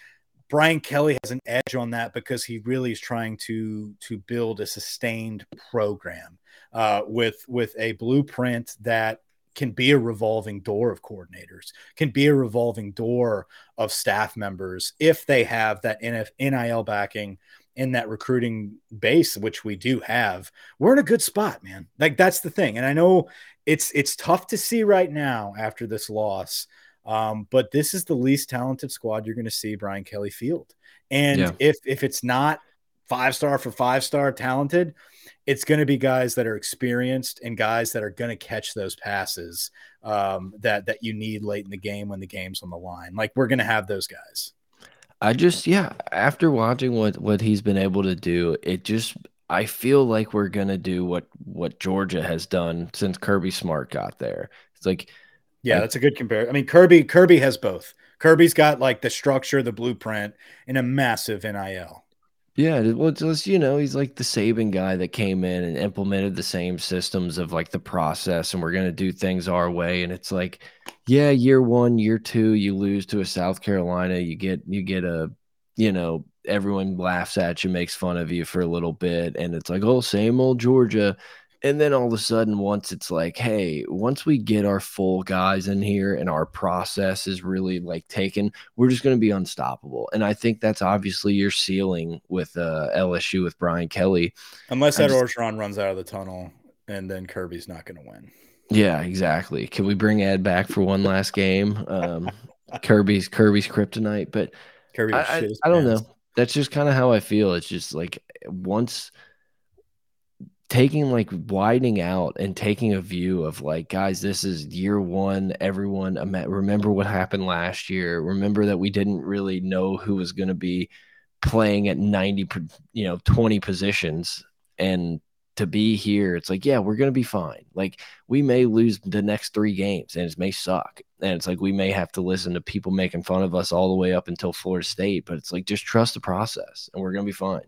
Brian Kelly has an edge on that because he really is trying to to build a sustained program uh, with with a blueprint that can be a revolving door of coordinators, can be a revolving door of staff members if they have that NF, NIL backing in that recruiting base, which we do have, we're in a good spot, man. Like that's the thing. And I know it's it's tough to see right now after this loss. Um, but this is the least talented squad you're going to see Brian Kelly field. And yeah. if if it's not five star for five star talented, it's going to be guys that are experienced and guys that are going to catch those passes um, that that you need late in the game when the game's on the line. Like we're going to have those guys. I just yeah, after watching what what he's been able to do, it just I feel like we're going to do what what Georgia has done since Kirby Smart got there. It's like yeah, that's a good comparison. I mean, Kirby Kirby has both. Kirby's got like the structure, the blueprint, and a massive NIL. Yeah, well, just you know, he's like the Saban guy that came in and implemented the same systems of like the process, and we're gonna do things our way. And it's like, yeah, year one, year two, you lose to a South Carolina, you get you get a, you know, everyone laughs at you, makes fun of you for a little bit, and it's like, oh, same old Georgia. And then all of a sudden, once it's like, hey, once we get our full guys in here and our process is really like taken, we're just going to be unstoppable. And I think that's obviously your ceiling with uh, LSU with Brian Kelly. Unless Ed Orgeron runs out of the tunnel and then Kirby's not going to win. Yeah, exactly. Can we bring Ed back for one last game? Um, Kirby's Kirby's kryptonite, but Kirby I, I, I don't know. That's just kind of how I feel. It's just like once – taking like widening out and taking a view of like guys this is year one everyone remember what happened last year remember that we didn't really know who was going to be playing at 90 you know 20 positions and to be here it's like yeah we're going to be fine. Like we may lose the next three games and it may suck and it's like we may have to listen to people making fun of us all the way up until Florida State but it's like just trust the process and we're going to be fine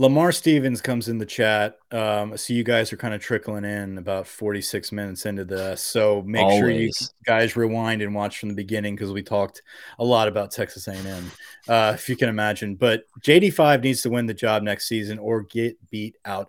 Lamar Stevens comes in the chat. Um, so you guys are kind of trickling in about 46 minutes into this. So make Always. sure you guys rewind and watch from the beginning because we talked a lot about Texas A&M, uh, if you can imagine. But JD5 needs to win the job next season or get beat out.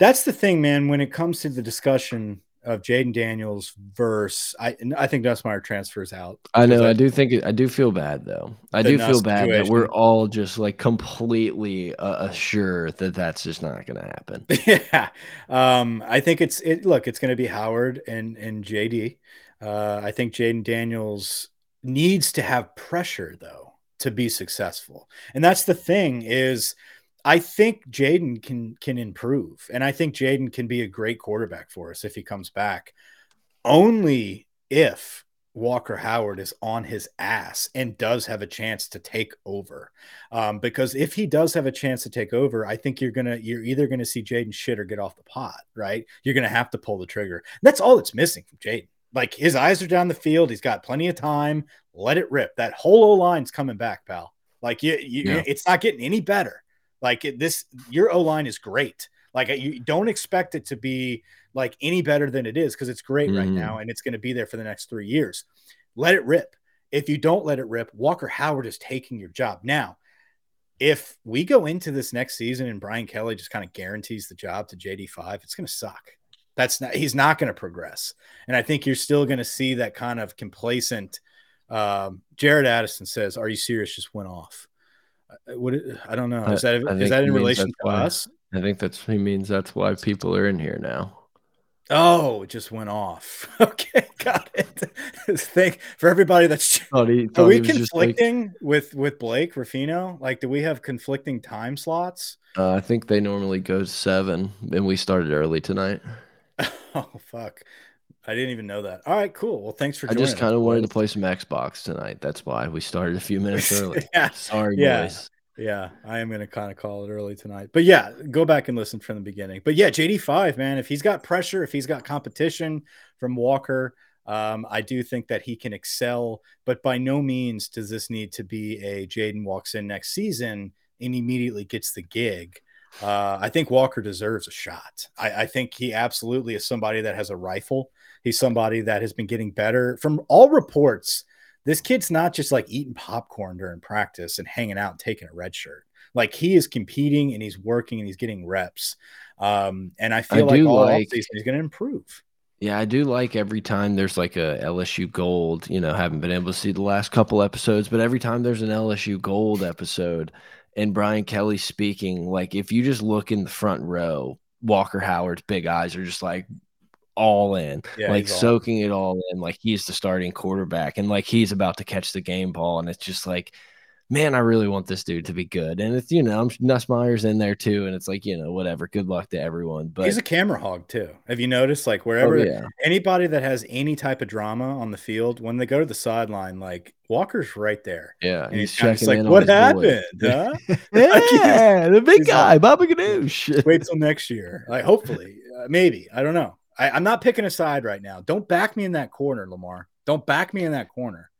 That's the thing, man. When it comes to the discussion of Jayden Daniels verse. I I think Nussmeier transfers out. I know. I, I, do think I do feel bad though. I do feel bad situation. that we're all just like completely uh, assured that that's just not going to happen. yeah. Um. I think it's it. Look, it's going to be Howard and and JD. Uh. I think Jayden Daniels needs to have pressure though to be successful, and that's the thing is I think Jayden can can improve, and I think Jayden can be a great quarterback for us if he comes back. Only if Walker Howard is on his ass and does have a chance to take over. Um, because if he does have a chance to take over, I think you're gonna you're either gonna see Jayden shit or get off the pot, right? You're gonna have to pull the trigger. That's all that's missing from Jayden. Like his eyes are down the field, he's got plenty of time. Let it rip. That whole O line's coming back, pal. Like you, you yeah. it's not getting any better. Like this, your O line is great. Like you don't expect it to be like any better than it is because it's great mm. right now and it's going to be there for the next three years. Let it rip. If you don't let it rip, Walker Howard is taking your job. Now, if we go into this next season and Brian Kelly just kind of guarantees the job to JD5, it's going to suck. That's not, he's not going to progress. And I think you're still going to see that kind of complacent. Um, Jared Addison says, Are you serious? Just went off. What I don't know. Is that is that in relation to why, us? I think that's he means that's why people are in here now. Oh, it just went off. Okay, got it. Thank for everybody that's thought he, thought are we conflicting like, with with Blake Ruffino? Like, do we have conflicting time slots? Uh, I think they normally go seven, and we started early tonight. oh fuck! I didn't even know that. All right, cool. Well, thanks for. I just kind of wanted to play some Xbox tonight. That's why we started a few minutes early. yeah, sorry, yeah. boys. Yeah, I am going to kind of call it early tonight. But yeah, go back and listen from the beginning. But yeah, JD5, man, if he's got pressure, if he's got competition from Walker, um, I do think that he can excel. But by no means does this need to be a Jayden walks in next season and immediately gets the gig. Uh, I think Walker deserves a shot. I, I think he absolutely is somebody that has a rifle. He's somebody that has been getting better. From all reports, this kid's not just like eating popcorn during practice and hanging out and taking a red shirt. Like he is competing and he's working and he's getting reps. Um, and I feel I like all like, he's going to improve. Yeah, I do like every time there's like a LSU Gold. You know, haven't been able to see the last couple episodes, but every time there's an LSU Gold episode, and Brian Kelly speaking, like if you just look in the front row, Walker Howard's big eyes are just like all in, yeah, like soaking it all in, like he's the starting quarterback and like he's about to catch the game ball. And it's just like, man, I really want this dude to be good. And it's, you know, I'm Nussmeier's in there too. And it's like, you know, whatever. Good luck to everyone. But he's a camera hog too. Have you noticed? Like wherever oh, yeah. anybody that has any type of drama on the field, when they go to the sideline, like Walker's right there. Yeah. And he's, he's checking like, what happened? Huh? yeah, the big guy, like, Baba Ganoush. wait till next year. Like, hopefully, uh, maybe. I don't know. I, I'm not picking a side right now. Don't back me in that corner, Lamar. Don't back me in that corner.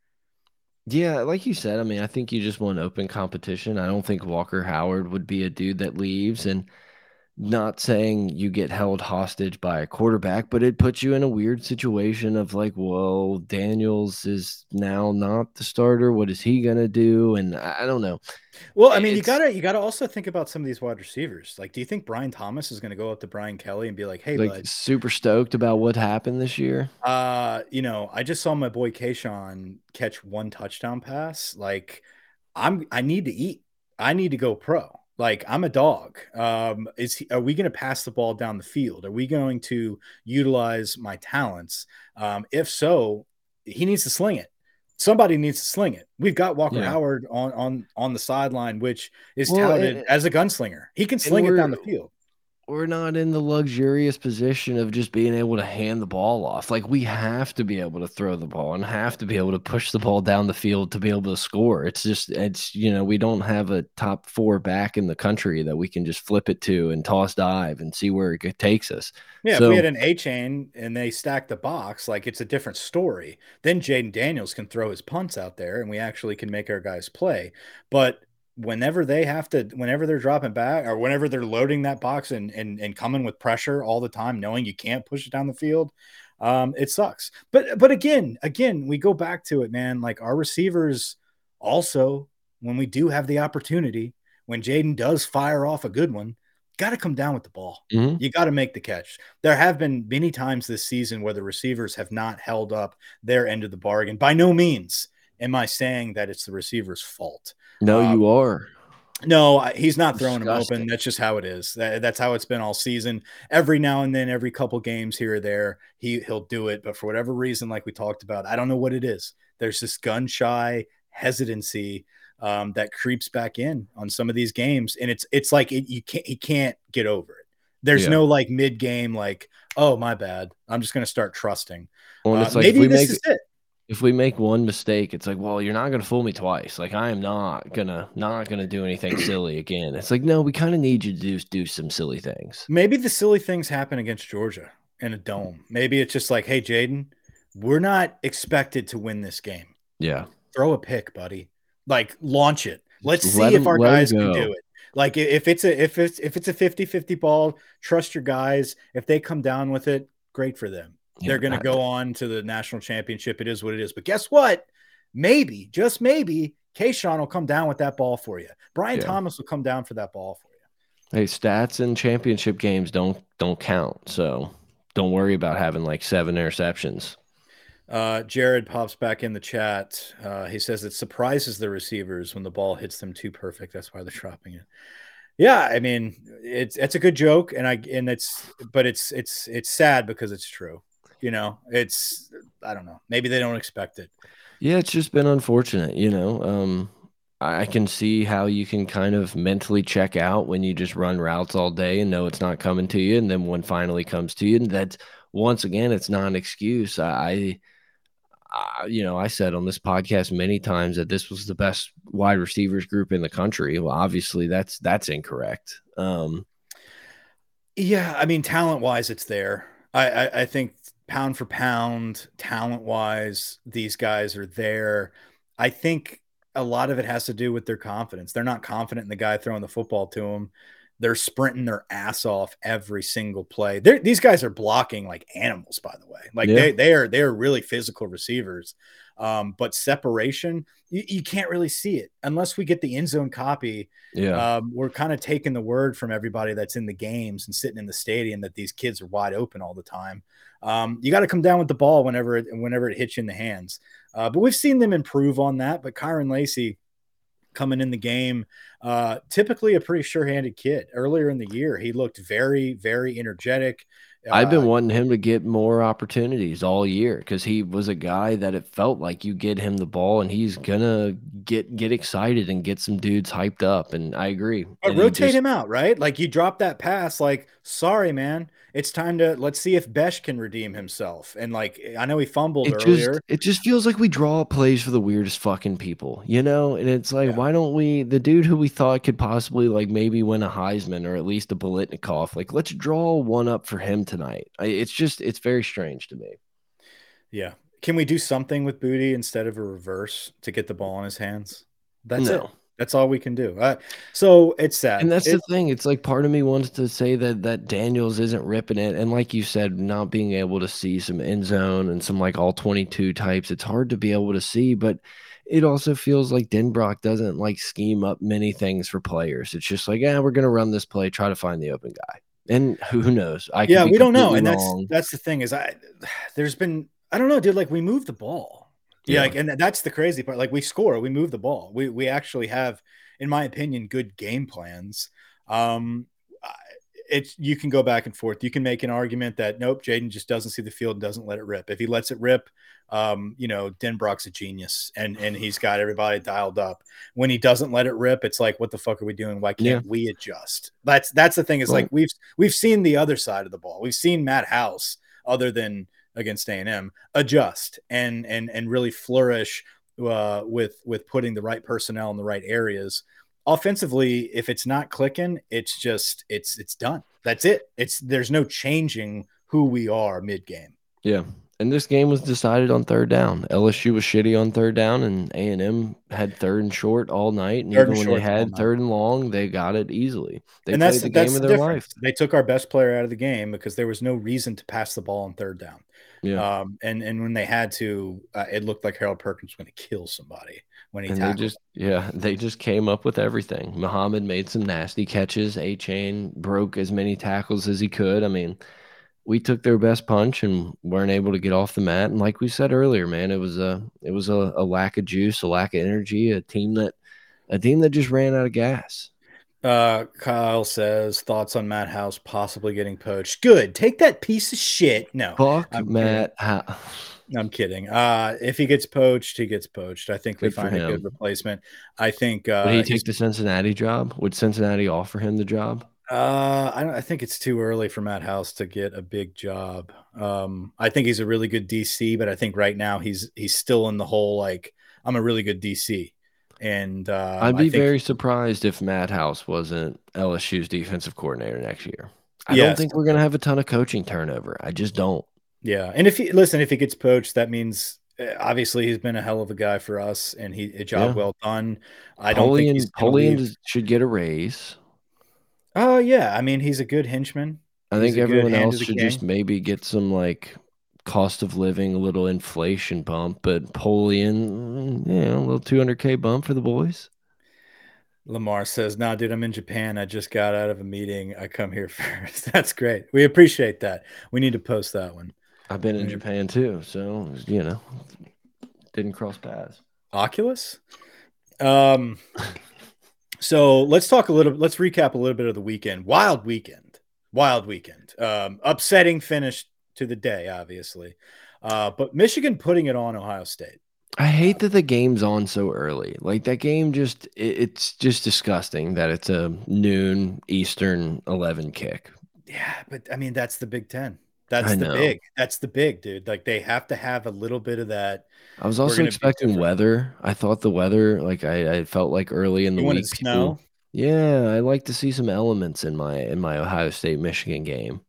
Yeah, like you said, I mean, I think you just want open competition. I don't think Walker Howard would be a dude that leaves and not saying you get held hostage by a quarterback, but it puts you in a weird situation of like, well, Daniels is now not the starter. What is he gonna do? And I don't know. Well, I mean, it's, you gotta you gotta also think about some of these wide receivers. Like, do you think Brian Thomas is gonna go up to Brian Kelly and be like, "Hey, like, bud, super stoked about what happened this year"? Uh, you know, I just saw my boy Kayshon catch one touchdown pass. Like, I'm I need to eat. I need to go pro. Like, I'm a dog. Um, is he, are we going to pass the ball down the field? Are we going to utilize my talents? Um, if so, he needs to sling it somebody needs to sling it. We've got Walker yeah. Howard on on on the sideline, which is well, touted and, as a gunslinger. He can sling it down the field. We're not in the luxurious position of just being able to hand the ball off. Like we have to be able to throw the ball and have to be able to push the ball down the field to be able to score. It's just it's you know, we don't have a top 4 back in the country that we can just flip it to and toss dive and see where it takes us. Yeah, so, if we had an A chain and they stack the box, like it's a different story. Then Jayden Daniels can throw his punts out there and we actually can make our guys play. But whenever they have to, whenever they're dropping back or whenever they're loading that box and and, and coming with pressure all the time, knowing you can't push it down the field, um, it sucks. But but again, again, we go back to it, man. Like our receivers also, when we do have the opportunity, when Jayden does fire off a good one, got to come down with the ball. Mm-hmm. You got to make the catch. There have been many times this season where the receivers have not held up their end of the bargain. By no means am I saying that it's the receiver's fault. No, um, you are. No, he's not throwing Disgusting. them open. That's just how it is. That, that's how it's been all season. Every now and then, every couple games here or there, he he'll do it. But for whatever reason, like we talked about, I don't know what it is. There's this gun shy hesitancy um, that creeps back in on some of these games, and it's it's like it, you can't he can't get over it. There's yeah. no like mid game like oh my bad I'm just gonna start trusting. Well, uh, like maybe this make, is it. If we make one mistake, it's like, well, you're not gonna fool me twice. Like I am not gonna not gonna do anything silly again. It's like, no, we kind of need you to do, do some silly things. Maybe the silly things happen against Georgia in a hmm. dome. Maybe it's just like, hey, Jayden, we're not expected to win this game. Yeah. Throw a pick, buddy like launch it. Let's see if our guys can do it. Like if it's a if it's if it's a 50-50 ball, trust your guys. If they come down with it, great for them. Yeah, They're going to go on to the national championship. It is what it is. But guess what? Maybe, just maybe, Kayshon will come down with that ball for you. Brian yeah. Thomas will come down for that ball for you. Hey, stats in championship games don't don't count. So don't worry about having like seven interceptions. Uh, Jared pops back in the chat. Uh, he says it surprises the receivers when the ball hits them too perfect. That's why they're dropping it. Yeah, I mean it's it's a good joke, and I and it's but it's it's it's sad because it's true. You know, it's I don't know. Maybe they don't expect it. Yeah, it's just been unfortunate. You know, um, I can see how you can kind of mentally check out when you just run routes all day and know it's not coming to you, and then when finally comes to you, and that's once again, it's not an excuse. I uh, you know, I said on this podcast many times that this was the best wide receivers group in the country. Well, obviously that's that's incorrect. Um, yeah, I mean, talent wise, it's there. I, I, I think pound for pound, talent wise, these guys are there. I think a lot of it has to do with their confidence. They're not confident in the guy throwing the football to them. They're sprinting their ass off every single play. They're, these guys are blocking like animals, by the way. Like yeah. they, they are they are really physical receivers. Um, but separation, you, you, can't really see it unless we get the end zone copy. Yeah, um, we're kind of taking the word from everybody that's in the games and sitting in the stadium that these kids are wide open all the time. Um, you got to come down with the ball whenever it, whenever it hits you in the hands. Uh, but we've seen them improve on that. But Kyren Lacy coming in the game. Uh, typically a pretty sure-handed kid. Earlier in the year, he looked very, very energetic. I've been uh, wanting him to get more opportunities all year because he was a guy that it felt like you get him the ball and he's gonna get get excited and get some dudes hyped up. And I agree. But and rotate just, him out, right? Like you drop that pass, like sorry, man, it's time to let's see if Bech can redeem himself. And like I know he fumbled it earlier. Just, it just feels like we draw plays for the weirdest fucking people, you know? And it's like, yeah. why don't we the dude who we thought could possibly like maybe win a Heisman or at least a Biletnikoff, like let's draw one up for him tonight. I, it's just it's very strange to me. Yeah. Can we do something with Boutte instead of a reverse to get the ball in his hands? That's no. it. That's all we can do. Uh, so it's sad. And that's the thing. It's like part of me wants to say that that Daniels isn't ripping it, and like you said, not being able to see some end zone and some like all twenty two types. It's hard to be able to see, but it also feels like Denbrock doesn't like scheme up many things for players. It's just like, yeah, we're gonna run this play, try to find the open guy, and who knows? I yeah, we don't know, and wrong. that's that's the thing is I. There's been I don't know, dude. Like we moved the ball yeah, like, and that's the crazy part. Like we score, we move the ball. We we actually have, in my opinion, good game plans. Um, it's you can go back and forth. You can make an argument that nope, Jayden just doesn't see the field and doesn't let it rip. If he lets it rip, um, you know, Denbrock's a genius and and he's got everybody dialed up. When he doesn't let it rip, it's like, what the fuck are we doing? Why can't yeah. we adjust? That's that's the thing. Is like we've we've seen the other side of the ball. We've seen Matt House, other than against A&M adjust and and and really flourish uh, with with putting the right personnel in the right areas. Offensively, if it's not clicking, it's just it's it's done. That's it. It's there's no changing who we are mid game. Yeah, and this game was decided on third down. LSU was shitty on third down, and A and M had third and short all night. And third even and when they had third and long, they got it easily. They and that's the game of their difference. life. They took our best player out of the game because there was no reason to pass the ball on third down. Yeah. Um, and and when they had to, uh, it looked like Harold Perkins was going to kill somebody when he and tackled. They just yeah, they just came up with everything. Muhammad made some nasty catches. Achane broke as many tackles as he could. I mean we took their best punch and weren't able to get off the mat. And like we said earlier, man, it was a it was a, a lack of juice, a lack of energy, a team that a team that just ran out of gas. Uh, Kyle says thoughts on Matt House possibly getting poached. Good. Take that piece of shit. No, fuck I'm Matt. House. I'm kidding. Uh, if he gets poached, he gets poached. I think we find a good replacement. I think. Uh, Would he take the Cincinnati job? Would Cincinnati offer him the job? Uh, I, I think it's too early for Matt House to get a big job. Um, I think he's a really good DC, but I think right now he's he's still in the whole like I'm a really good DC. And uh, I'd be think, very surprised if Matt House wasn't LSU's defensive coordinator next year. I yes. don't think we're gonna have a ton of coaching turnover. I just don't. Yeah, and if he listen, if he gets poached, that means uh, obviously he's been a hell of a guy for us, and he a job yeah. well done. I don't think he's Polian should get a raise. Oh yeah, I mean he's a good henchman. I think everyone else should just maybe get some like cost of living, a little inflation bump, but Polian, mm, you know, a little 200k bump for the boys. Lamar says, "Nah, dude, I'm in Japan. I just got out of a meeting. I come here first. That's great. We appreciate that. We need to post that one. I've been in Japan too, so you know, didn't cross paths. Oculus. Um, so let's talk a little. Let's recap a little bit of the weekend. Wild weekend. Wild weekend. Um, upsetting finish to the day, obviously. Uh, but Michigan putting it on Ohio State. I hate that the game's on so early. Like that game just it, it's just disgusting that it's a noon Eastern 11 kick. Yeah, but I mean that's the Big 10. That's I the know. big. That's the big, dude. Like they have to have a little bit of that. I was also expecting weather. I thought the weather, like I, I felt like early in the you week, snow. Yeah, I like to see some elements in my in my Ohio State Michigan game.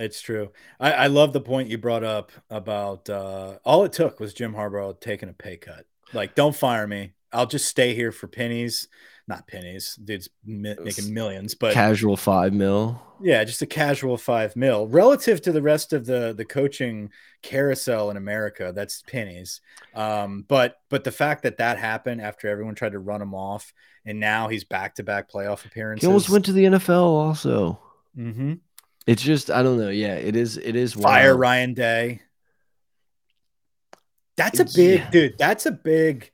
It's true. I, I love the point you brought up about uh, all it took was Jim Harbaugh taking a pay cut. Like, don't fire me. I'll just stay here for pennies not pennies. Dude's mi making millions, but casual five mil. Yeah, just a casual five mil relative to the rest of the the coaching carousel in America. That's pennies. Um, but but the fact that that happened after everyone tried to run him off, and now he's back to back playoff appearances. He almost went to the NFL also. Mm -hmm. It's just I don't know. Yeah, it is. It is fire wild. Ryan Day. That's a big yeah. dude. That's a big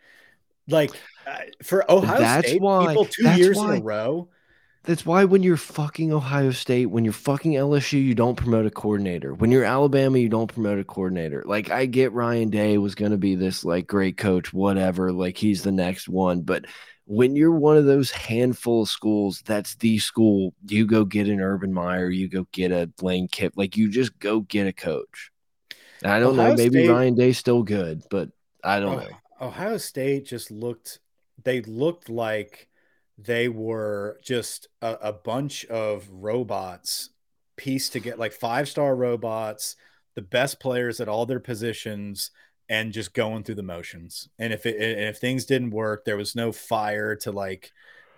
like uh, for Ohio that's State, why, people two years why, in a row. That's why when you're fucking Ohio State, when you're fucking LSU, you don't promote a coordinator. When you're Alabama, you don't promote a coordinator. Like I get Ryan Day was going to be this like great coach, whatever. Like he's the next one, but when you're one of those handful of schools, that's the school. You go get an Urban Meyer, you go get a Lane Kiff, like you just go get a coach. I don't Ohio know, maybe State, Ryan Day's still good, but I don't oh, know. Ohio State just looked they looked like they were just a, a bunch of robots pieced to get like five star robots, the best players at all their positions and just going through the motions. And if it and if things didn't work, there was no fire to like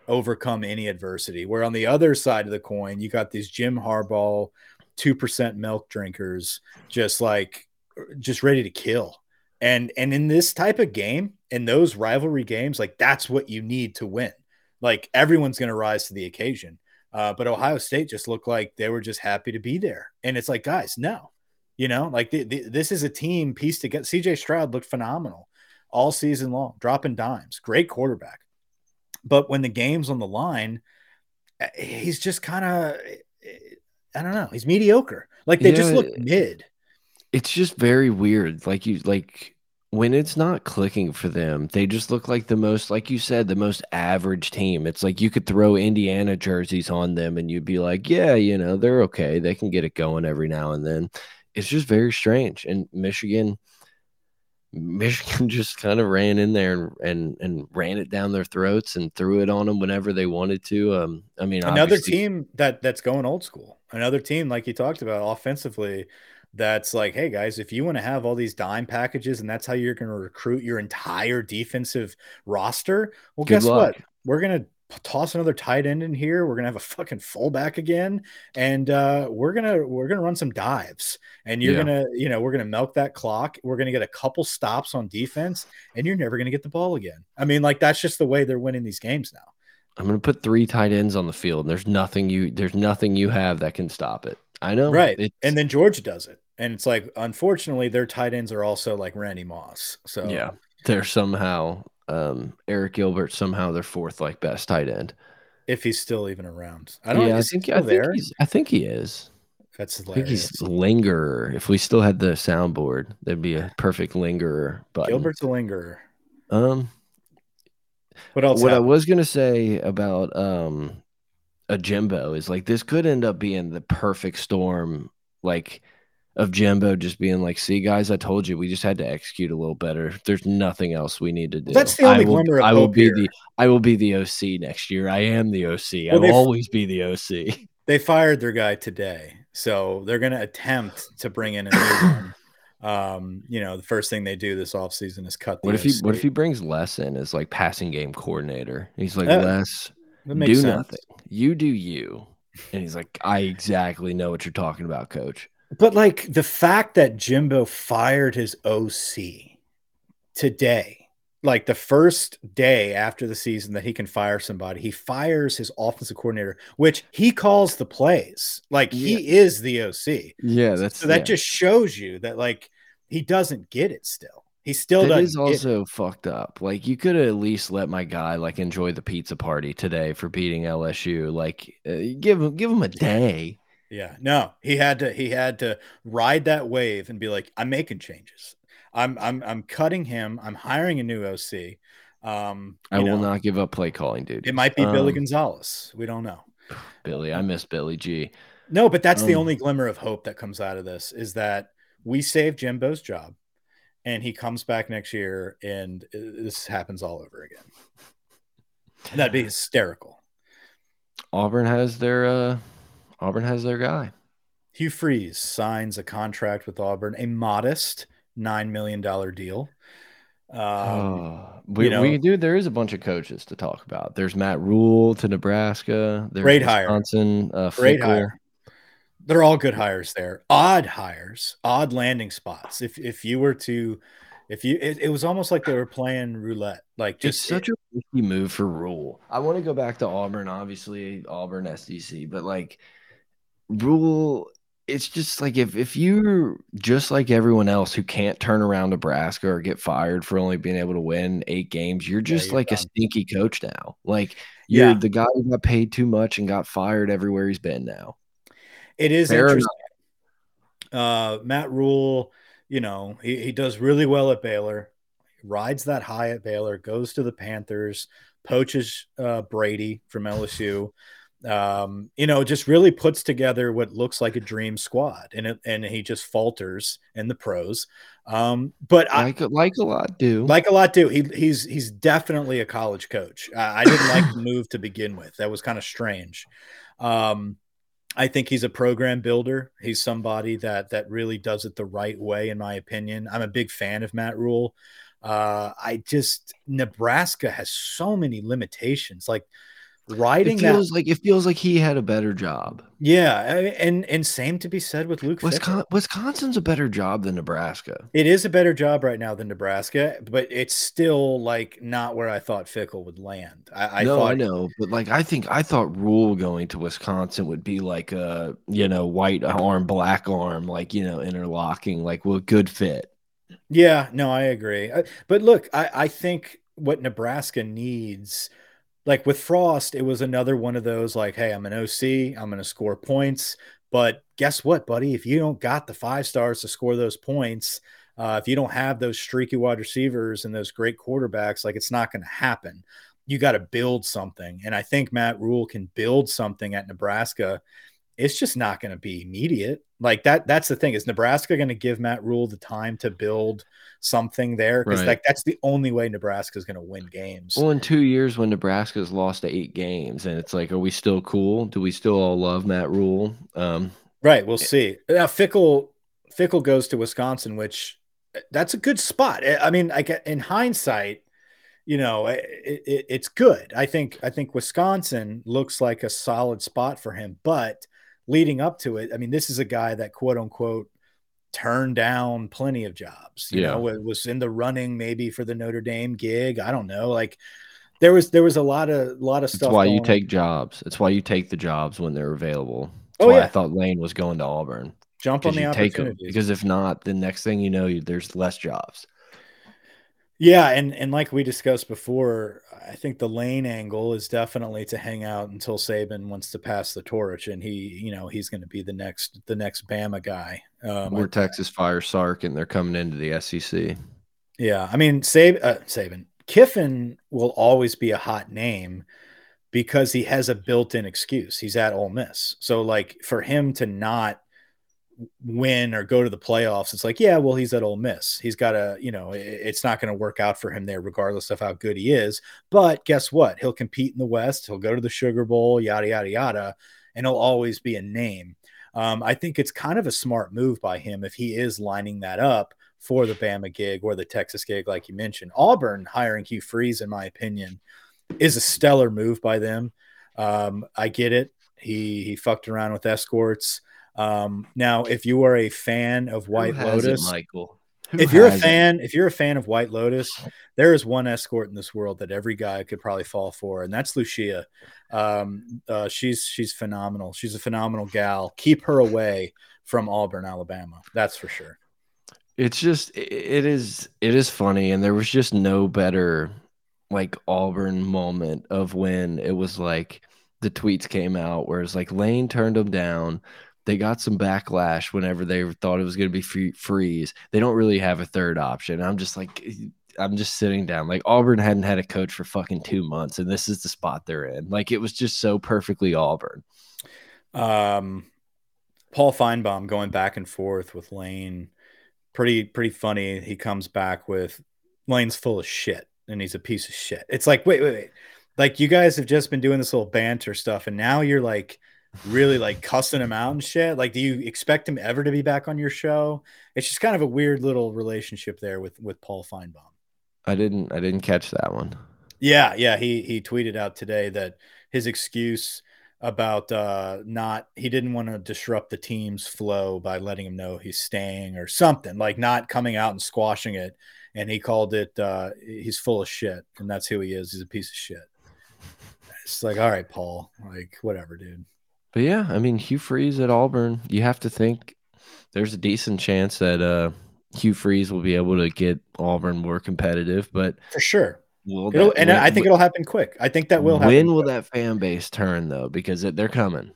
overcome any adversity. Where on the other side of the coin, you got these Jim Harbaugh two percent milk drinkers, just like just ready to kill. And and in this type of game, in those rivalry games, like that's what you need to win. Like everyone's going to rise to the occasion. Uh, but Ohio State just looked like they were just happy to be there. And it's like, guys, no, you know, like the, the, this is a team piece to get. CJ Stroud looked phenomenal all season long, dropping dimes, great quarterback. But when the game's on the line, eh, he's just kind of, I don't know, he's mediocre. Like they yeah, just look mid. It's just very weird. Like you, like when it's not clicking for them, they just look like the most, like you said, the most average team. It's like you could throw Indiana jerseys on them and you'd be like, yeah, you know, they're okay. They can get it going every now and then it's just very strange. And Michigan, Michigan just kind of ran in there and, and and ran it down their throats and threw it on them whenever they wanted to. Um, I mean, another team that that's going old school. Another team like you talked about offensively. That's like, hey guys, if you want to have all these dime packages and that's how you're going to recruit your entire defensive roster, well, Good guess luck. what? We're going to toss another tight end in here. We're gonna have a fucking fullback again, and uh, we're gonna we're gonna run some dives, and you're yeah. gonna you know we're gonna milk that clock. We're gonna get a couple stops on defense, and you're never gonna get the ball again. I mean, like that's just the way they're winning these games now. I'm gonna put three tight ends on the field, and there's nothing you there's nothing you have that can stop it. I know, right? It's... And then Georgia does it, and it's like unfortunately their tight ends are also like Randy Moss. So yeah, they're somehow um, Arik Gilbert somehow their fourth like best tight end. If he's still even around, I don't. Yeah, I think I think, he's, I think he is. That's hilarious. I think he's lingerer. If we still had the soundboard, there'd be a perfect lingerer button. Gilbert's a lingerer. Um, what else? What happened? I was gonna say about um a Jimbo is like this could end up being the perfect storm. Like of Jimbo just being like, "See, guys, I told you, we just had to execute a little better. There's nothing else we need to do." That's the only I will, glimmer of I will be here. the I will be the OC next year. I am the OC. Well, I will always be the OC. They fired their guy today, so they're going to attempt to bring in a new one. Um, you know, the first thing they do this offseason is cut. what if he What if he brings Les in as like passing game coordinator? He's like, uh, Les, do sense. nothing. You do you. And he's like, I exactly know what you're talking about, coach. But like the fact that Jimbo fired his OC today, like the first day after the season that he can fire somebody, he fires his offensive coordinator, which he calls the plays. Like yeah. he is the OC. Yeah, that's so that yeah. just shows you that like he doesn't get it still. He still that is also fucked up. Like you could at least let my guy like enjoy the pizza party today for beating LSU. Like uh, give him give him a day. Yeah, no, he had to he had to ride that wave and be like, I'm making changes. I'm I'm I'm cutting him. I'm hiring a new OC. Um, I will know, not give up play calling, dude. It might be um, Billy Gonzales. We don't know. Billy, I miss Billy G. No, but that's um, the only glimmer of hope that comes out of this is that we save Jimbo's job, and he comes back next year, and this happens all over again. That'd be hysterical. Auburn has their uh Auburn has their guy. Hugh Freeze signs a contract with Auburn, a modest nine million dollar deal. Um, oh, we, you know, we do. There is a bunch of coaches to talk about. There's Matt Rhule to Nebraska. There's great Wisconsin, hire. Uh, great hire. They're all good hires there. Odd hires, odd landing spots. If if you were to, if you, it, it was almost like they were playing roulette. Like just it's such it, a risky move for Rhule. I want to go back to Auburn, obviously Auburn SDC, but like Rhule it's just like if if you're just like everyone else who can't turn around Nebraska or get fired for only being able to win eight games, you're just yeah, you're like done. a stinky coach now. Like you're yeah. the guy who got paid too much and got fired everywhere he's been now. It is Fair interesting. Uh, Matt Rhule, you know, he, he does really well at Baylor, rides that high at Baylor, goes to the Panthers, poaches uh, Brady from LSU um, you know, just really puts together what looks like a dream squad, and it, and he just falters in the pros. Um, but like I, like a lot do, like a lot do. He he's he's definitely a college coach. I, I didn't like the move to begin with. That was kind of strange. Um, I think he's a program builder. He's somebody that that really does it the right way, in my opinion. I'm a big fan of Matt Rhule. Uh, I just Nebraska has so many limitations. Like riding it feels that, like it feels like he had a better job. Yeah, and and same to be said with Luke. Wisconsin, Wisconsin's a better job than Nebraska. It is a better job right now than Nebraska, but it's still like not where I thought Fickell would land. I, I no, thought, I know, but like I think I thought Rhule going to Wisconsin would be like a you know white arm, black arm, like you know interlocking, like well, good fit. Yeah, no, I agree. Uh, but look, I I think what Nebraska needs like with Frost, it was another one of those like, hey, I'm an OC, I'm going to score points. But guess what, buddy? If you don't got the five stars to score those points, uh, if you don't have those streaky wide receivers and those great quarterbacks, like it's not going to happen. You got to build something. And I think Matt Rhule can build something at Nebraska it's just not going to be immediate. Like that, that's the thing. Is Nebraska going to give Matt Rhule the time to build something there? Because right. like that's the only way Nebraska is going to win games. Well, in two years when Nebraska's lost eight games, and it's like, are we still cool? Do we still all love Matt Rhule? Um, right. We'll eh see. Now Fickle Fickell goes to Wisconsin, which eh, that's a good spot. Eh, I mean, like in hindsight, you know, it, it, it's good. I think I think Wisconsin looks like a solid spot for him, but leading up to it, I mean, this is a guy that quote unquote turned down plenty of jobs. You yeah. know, it was in the running maybe for the Notre Dame gig. I don't know. Like there was there was a lot of a lot of stuff. That's why you take jobs. It's why you take the jobs when they're available. That's oh, why yeah. I thought Lane was going to Auburn. Jump on the opportunities. because if not, the next thing you know, there's less jobs. Yeah, and and like we discussed before, I think the lane angle is definitely to hang out until Saban wants to pass the torch, and he, you know, he's going to be the next the next Bama guy. Um, or Texas fire Sark, and they're coming into the SEC. Yeah, I mean, Sab- uh, Saban Kiffin will always be a hot name because he has a built-in excuse. He's at Ole Miss, so like for him to not win or go to the playoffs, it's like, yeah, well, he's at Ole Miss. He's got a, you know, it's not going to work out for him there, regardless of how good he is. But guess what? He'll compete in the West. He'll go to the Sugar Bowl, yada yada yada, and he'll always be a name. Um, I think it's kind of a smart move by him if he is lining that up for the Bama gig or the Texas gig, like you mentioned. Auburn hiring Hugh Freeze, in my opinion, is a stellar move by them. Um, I get it. He he fucked around with escorts. Um, now, if you are a fan of White Lotus, it, Michael, Who if you're a fan, it? if you're a fan of White Lotus, there is one escort in this world that every guy could probably fall for, and that's Lucia. Um, uh, she's she's phenomenal. She's a phenomenal gal. Keep her away from Auburn, Alabama. That's for sure. It's just it is it is funny, and there was just no better like Auburn moment of when it was like the tweets came out where it's like Lane turned him down they got some backlash whenever they thought it was going to be free, freeze. They don't really have a third option. I'm just like, I'm just sitting down. Like Auburn hadn't had a coach for fucking two months, and this is the spot they're in. Like it was just so perfectly Auburn. Um, Paul Finebaum going back and forth with Lane, pretty pretty funny. He comes back with Lane's full of shit, and he's a piece of shit. It's like, wait, wait, wait. Like you guys have just been doing this little banter stuff, and now you're like really like cussing him out and shit. Like, do you expect him ever to be back on your show? It's just kind of a weird little relationship there with with Paul Finebaum. I didn't I didn't catch that one. Yeah, yeah. He he tweeted out today that his excuse about uh not he didn't want to disrupt the team's flow by letting him know he's staying or something like not coming out and squashing it and he called it uh he's full of shit and that's who he is he's a piece of shit it's like all right paul like whatever dude But yeah, I mean, Hugh Freeze at Auburn, you have to think there's a decent chance that uh, Hugh Freeze will be able to get Auburn more competitive. But for sure, will that, and when, I think it'll happen quick. I think that will. Happen. When will quick. that fan base turn though? Because they're coming.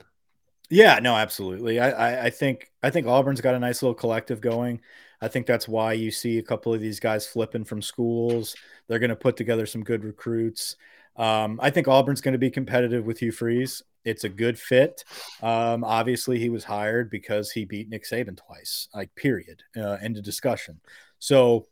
Yeah, no, absolutely. I, I, I think I think Auburn's got a nice little collective going. I think that's why you see a couple of these guys flipping from schools. They're going to put together some good recruits. Um, I think Auburn's going to be competitive with Hugh Freeze. It's a good fit. Um, obviously, he was hired because he beat Nick Saban twice, like period, uh, end of discussion. So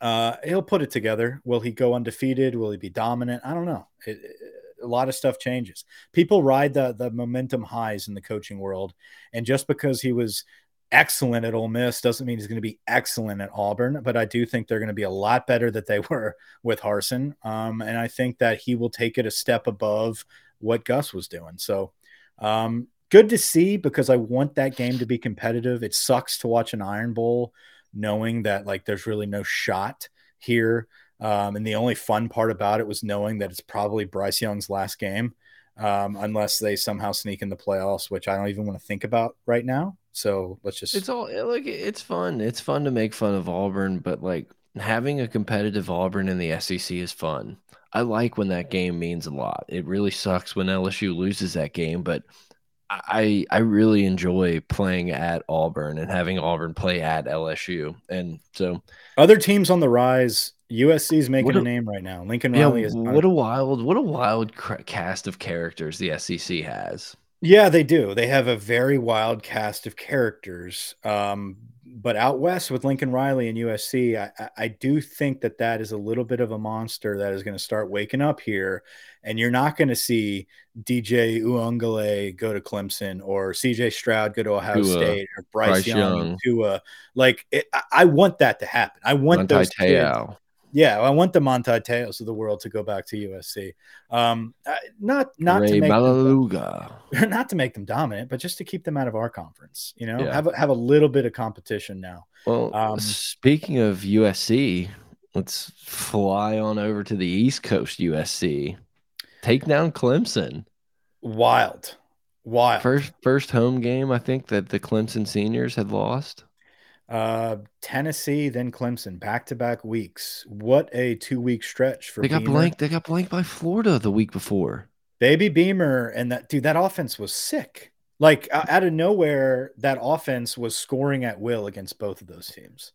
uh, he'll put it together. Will he go undefeated? Will he be dominant? I don't know. It, it, a lot of stuff changes. People ride the the momentum highs in the coaching world, and just because he was excellent at Ole Miss doesn't mean he's going to be excellent at Auburn. But I do think they're going to be a lot better that they were with Harsin, um, and I think that he will take it a step above what Gus was doing. So. Um, good to see because I want that game to be competitive. It sucks to watch an Iron Bowl knowing that like there's really no shot here. Um, and the only fun part about it was knowing that it's probably Bryce Young's last game, um, unless they somehow sneak in the playoffs, which I don't even want to think about right now. So let's just. It's all like it's fun. It's fun to make fun of Auburn, but like having a competitive Auburn in the SEC is fun. I like when that game means a lot. It really sucks when LSU loses that game, but I I really enjoy playing at Auburn and having Auburn play at LSU. And so other teams on the rise USC is making a, a, name right now. Lincoln Riley yeah, is what a wild, what a wild cast of characters the SEC has. Yeah, they do. They have a very wild cast of characters. Um, but out west with Lincoln Riley and USC, I, I do think that that is a little bit of a monster that is going to start waking up here. And you're not going to see DJ Uiagalelei go to Clemson or CJ Stroud go to Ohio Tua, State or Bryce, Bryce Young, to a like it, I want that to happen. I want Manti those kids, yeah, I want the Manti Te'os of the world to go back to USC. Um, not not Ray to make them, not to make them dominant, but just to keep them out of our conference. You know, yeah. have a, have a little bit of competition now. Well, um, speaking of USC, let's fly on over to the East Coast. USC take down Clemson. Wild, wild. First first home game I think that the Clemson seniors had lost. Uh, Tennessee, then Clemson, back to back weeks. What a two week stretch for. They got Beamer. blanked. They got blanked by Florida the week before. Baby Beamer and that dude. That offense was sick. Like out of nowhere, that offense was scoring at will against both of those teams.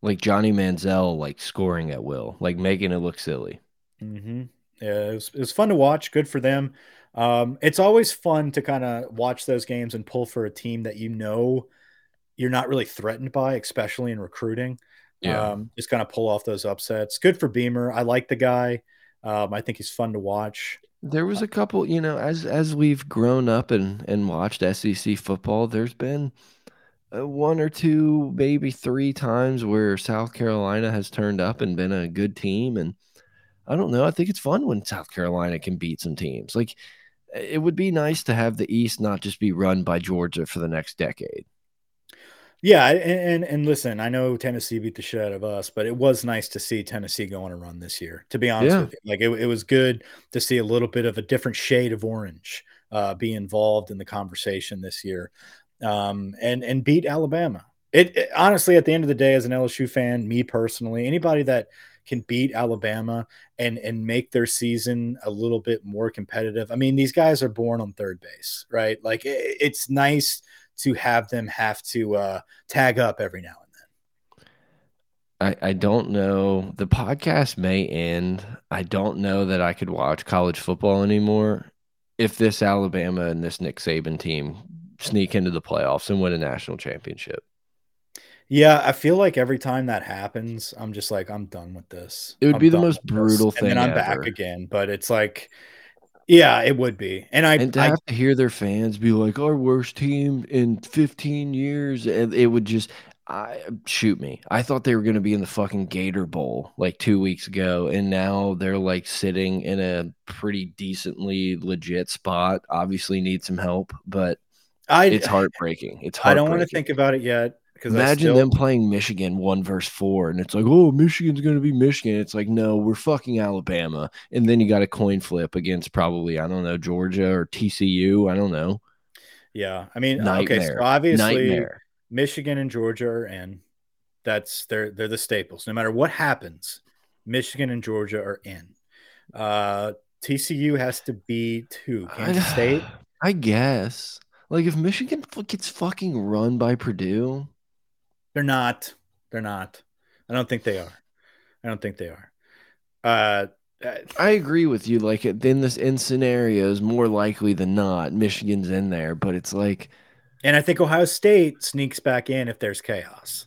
Like Johnny Manziel, like scoring at will, like making it look silly. Mm-hmm. Yeah, it was, it was fun to watch. Good for them. Um, it's always fun to kind of watch those games and pull for a team that you know you're not really threatened by, especially in recruiting. Yeah. Um, just kind of pull off those upsets. Good for Beamer. I like the guy. Um, I think he's fun to watch. There was a couple, you know, as as we've grown up and and watched SEC football, there's been uh, one or two, maybe three times where South Carolina has turned up and been a good team. And I don't know. I think it's fun when South Carolina can beat some teams. Like it would be nice to have the East not just be run by Georgia for the next decade. Yeah, and, and, and listen, I know Tennessee beat the shit out of us, but it was nice to see Tennessee go on a run this year. To be honest yeah. with you, like it, it was good to see a little bit of a different shade of orange uh, be involved in the conversation this year, um, and and beat Alabama. It, it honestly, at the end of the day, as an LSU fan, me personally, anybody that can beat Alabama and and make their season a little bit more competitive. I mean, these guys are born on third base, right? Like it, it's nice to have them have to uh, tag up every now and then. I, I don't know. The podcast may end. I don't know that I could watch college football anymore if this Alabama and this Nick Saban team sneak into the playoffs and win a national championship. Yeah, I feel like every time that happens, I'm just like, I'm done with this. It would I'm be the most brutal thing. And then I'm ever. back again. But it's like yeah, it would be. And I and to I, have to hear their fans be like our worst team in 15 years, and it would just I shoot me. I thought they were going to be in the fucking Gator Bowl like two weeks ago, and now they're like sitting in a pretty decently legit spot. Obviously, need some help, but I, it's heartbreaking. It's heartbreaking. I don't want to think about it yet. Because imagine still... them playing Michigan one versus four, and it's like, oh, Michigan's going to be Michigan. It's like, no, we're fucking Alabama, and then you got a coin flip against probably I don't know Georgia or TCU. I don't know. Yeah, I mean, Nightmare. okay, so obviously Nightmare. Michigan and Georgia are in. That's they're they're the staples. No matter what happens, Michigan and Georgia are in. Uh, TCU has to be who? Kansas I, State. I guess. Like if Michigan gets fucking run by Purdue, They're not. They're not. I don't think they are. I don't think they are. Uh, uh, I agree with you. Like in this in scenarios, more likely than not, Michigan's in there. But it's like, and I think Ohio State sneaks back in if there's chaos.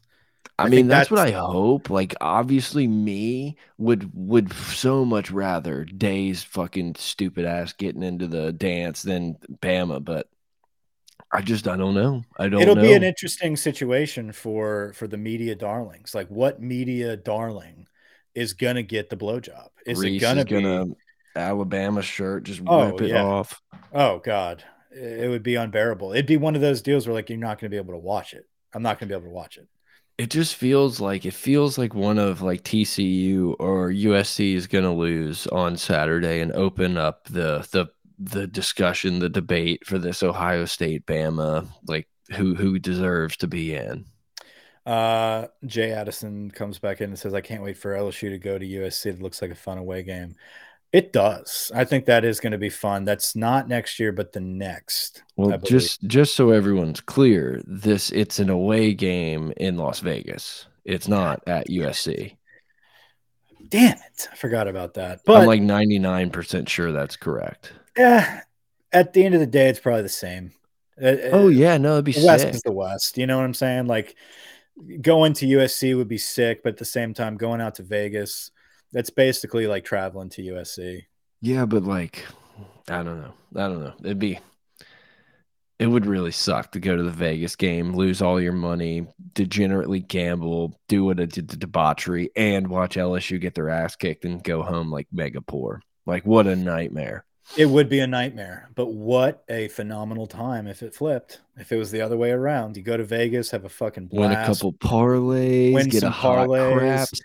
I, I mean, think that's, what I hope. Like, obviously, me would would so much rather Day's fucking stupid ass getting into the dance than Bama. But I just I don't know. I don't. It'll know. be an interesting situation for for the media darlings. Like, what media darling is gonna get the blowjob? Is Reese it gonna is be? gonna Alabama shirt just Oh, rip it yeah. off. Oh God, it would be unbearable. It'd be one of those deals where like you're not gonna be able to watch it. I'm not gonna be able to watch it. It just feels like it feels like one of like TCU or USC is going to lose on Saturday and open up the the the discussion, the debate for this Ohio State Bama like who who deserves to be in. Uh, Jay Addison comes back in and says, "I can't wait for LSU to go to USC. It looks like a fun away game." It does. I think that is going to be fun. That's not next year, but the next. Well, just just so everyone's clear, this it's an away game in Las Vegas. It's not at USC. damn it, I forgot about that. But I'm like 99% sure that's correct. Yeah, at the end of the day, it's probably the same. Uh, Oh yeah, no, it'd be the West sick. is the West. You know what I'm saying? Like going to USC would be sick, but at the same time, going out to Vegas, that's basically like traveling to USC. Yeah, but like, I don't know. I don't know. It'd be, it would really suck to go to the Vegas game, lose all your money, degenerately gamble, do what it did to debauchery, and watch LSU get their ass kicked and go home like mega poor. Like, what a nightmare. It would be a nightmare, but what a phenomenal time if it flipped. If it was the other way around, you go to Vegas, have a fucking blast. Win a couple parlays, Win get some a hot parlays. craps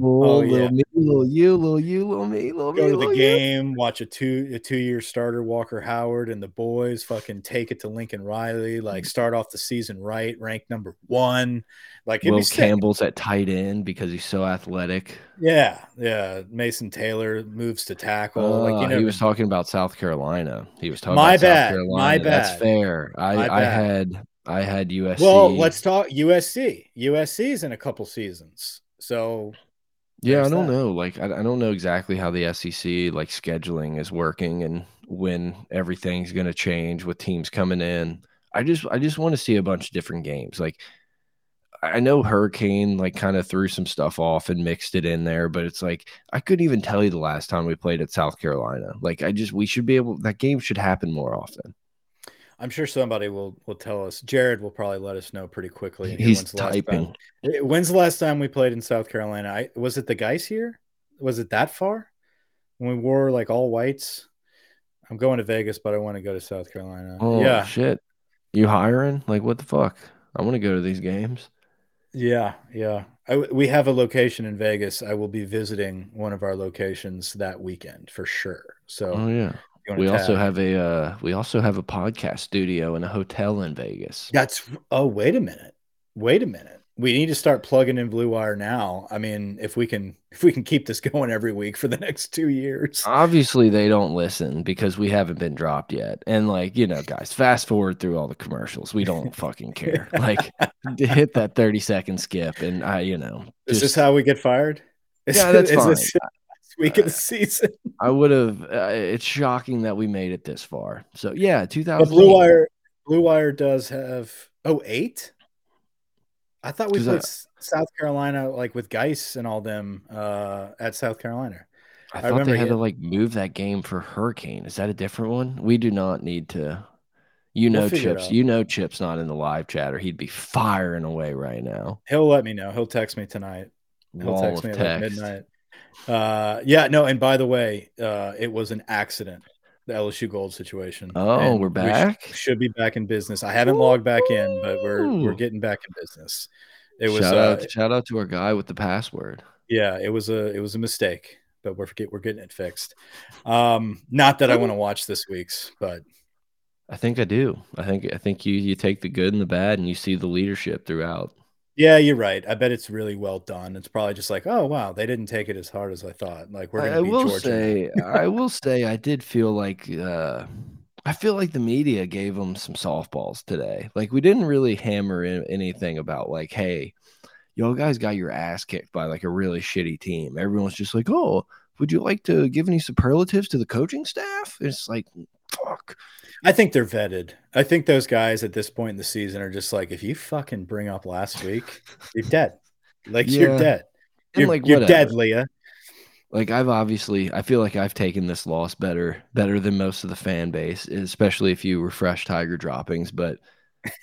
Oh, yeah. little me, little you, little you, little me, little me, go to the little you. game, watch a two a two year starter Walker Howard and the boys fucking take it to Lincoln Riley, like start off the season right, ranked number one. Like Will. Campbell's at tight end because he's so athletic. Yeah, yeah. Mason Taylor moves to tackle. like Oh, you know, he was talking about South Carolina. He was talking My about bad, South my Carolina. That's bad. fair. I, My I bad. had I had USC. well, let's talk USC. USC's in a couple seasons, so Yeah, I don't that. know. Like I, I don't know exactly how the SEC like scheduling is working and when everything's going to change with teams coming in. I just I just want to see a bunch of different games. Like I know Hurricane like kind of threw some stuff off and mixed it in there, but it's like I couldn't even tell you the last time we played at South Carolina. Like I just we should be able that game should happen more often. I'm sure somebody will will tell us. Jared will probably let us know pretty quickly. He's when's the last typing. time- When's the last time we played in South Carolina? I was it the guys here? Was it that far? When we wore like all whites? I'm going to Vegas, but I want to go to South Carolina. Oh yeah, shit. You hiring? Like what the fuck? I want to go to these games. yeah, yeah. I, we have a location in Vegas. I will be visiting one of our locations that weekend for sure. So Oh yeah. If you wanna We also have a uh we also have a podcast studio and a hotel in Vegas. That's oh wait a minute. Wait a minute. We need to start plugging in Blue Wire now. I mean, if we can if we can keep this going every week for the next two years. Obviously they don't listen because we haven't been dropped yet. And like, you know, guys, fast forward through all the commercials. We don't fucking care. Like hit that 30 second skip and I, you know, Is this just- how we get fired? Is, Yeah, that's is fine. this last week of the season? I would have uh, it's shocking that we made it this far. So yeah, 2000 Blue Wire Blue Wire does have oh eight? I thought we played I- South Carolina like with Geis and all them uh at South Carolina. I I thought remember they had he- to like move that game for Hurricane. Is that a different one? We do not need to. You We'll know, Chips. You know, Chips not in the live chat, or he'd be firing away right now. He'll let me know. He'll text me tonight. He'll Wall text me at like midnight. Uh, yeah, no, and by the way, uh, it was an accident, the LSU Gold situation. Oh, And we're we sh- back? should be back in business. I haven't logged back in, but we're we're getting back in business. It was shout uh, out, shout out to our guy with the password. yeah, it was a it was a mistake, but we're we're getting it fixed. Um, not that I want to watch this week's, but I think I do. I think I think you you take the good and the bad, and you see the leadership throughout. Yeah, you're right. I bet it's really well done. It's probably just like, oh wow, they didn't take it as hard as I thought. Like we're gonna I, be will Georgia. say, I will say, I did feel like uh, I feel like the media gave them some softballs today. Like we didn't really hammer in anything about like, hey, y'all guys got your ass kicked by like a really shitty team. Everyone's just like, oh, would you like to give any superlatives to the coaching staff? It's like, fuck. I think they're vetted. I think those guys at this point in the season are just like, if you fucking bring up last week, you're dead. Like yeah. you're dead. You're, like, you're dead, Leah. Like I've obviously, I feel like I've taken this loss better, better than most of the fan base, especially if you refresh Tiger droppings. But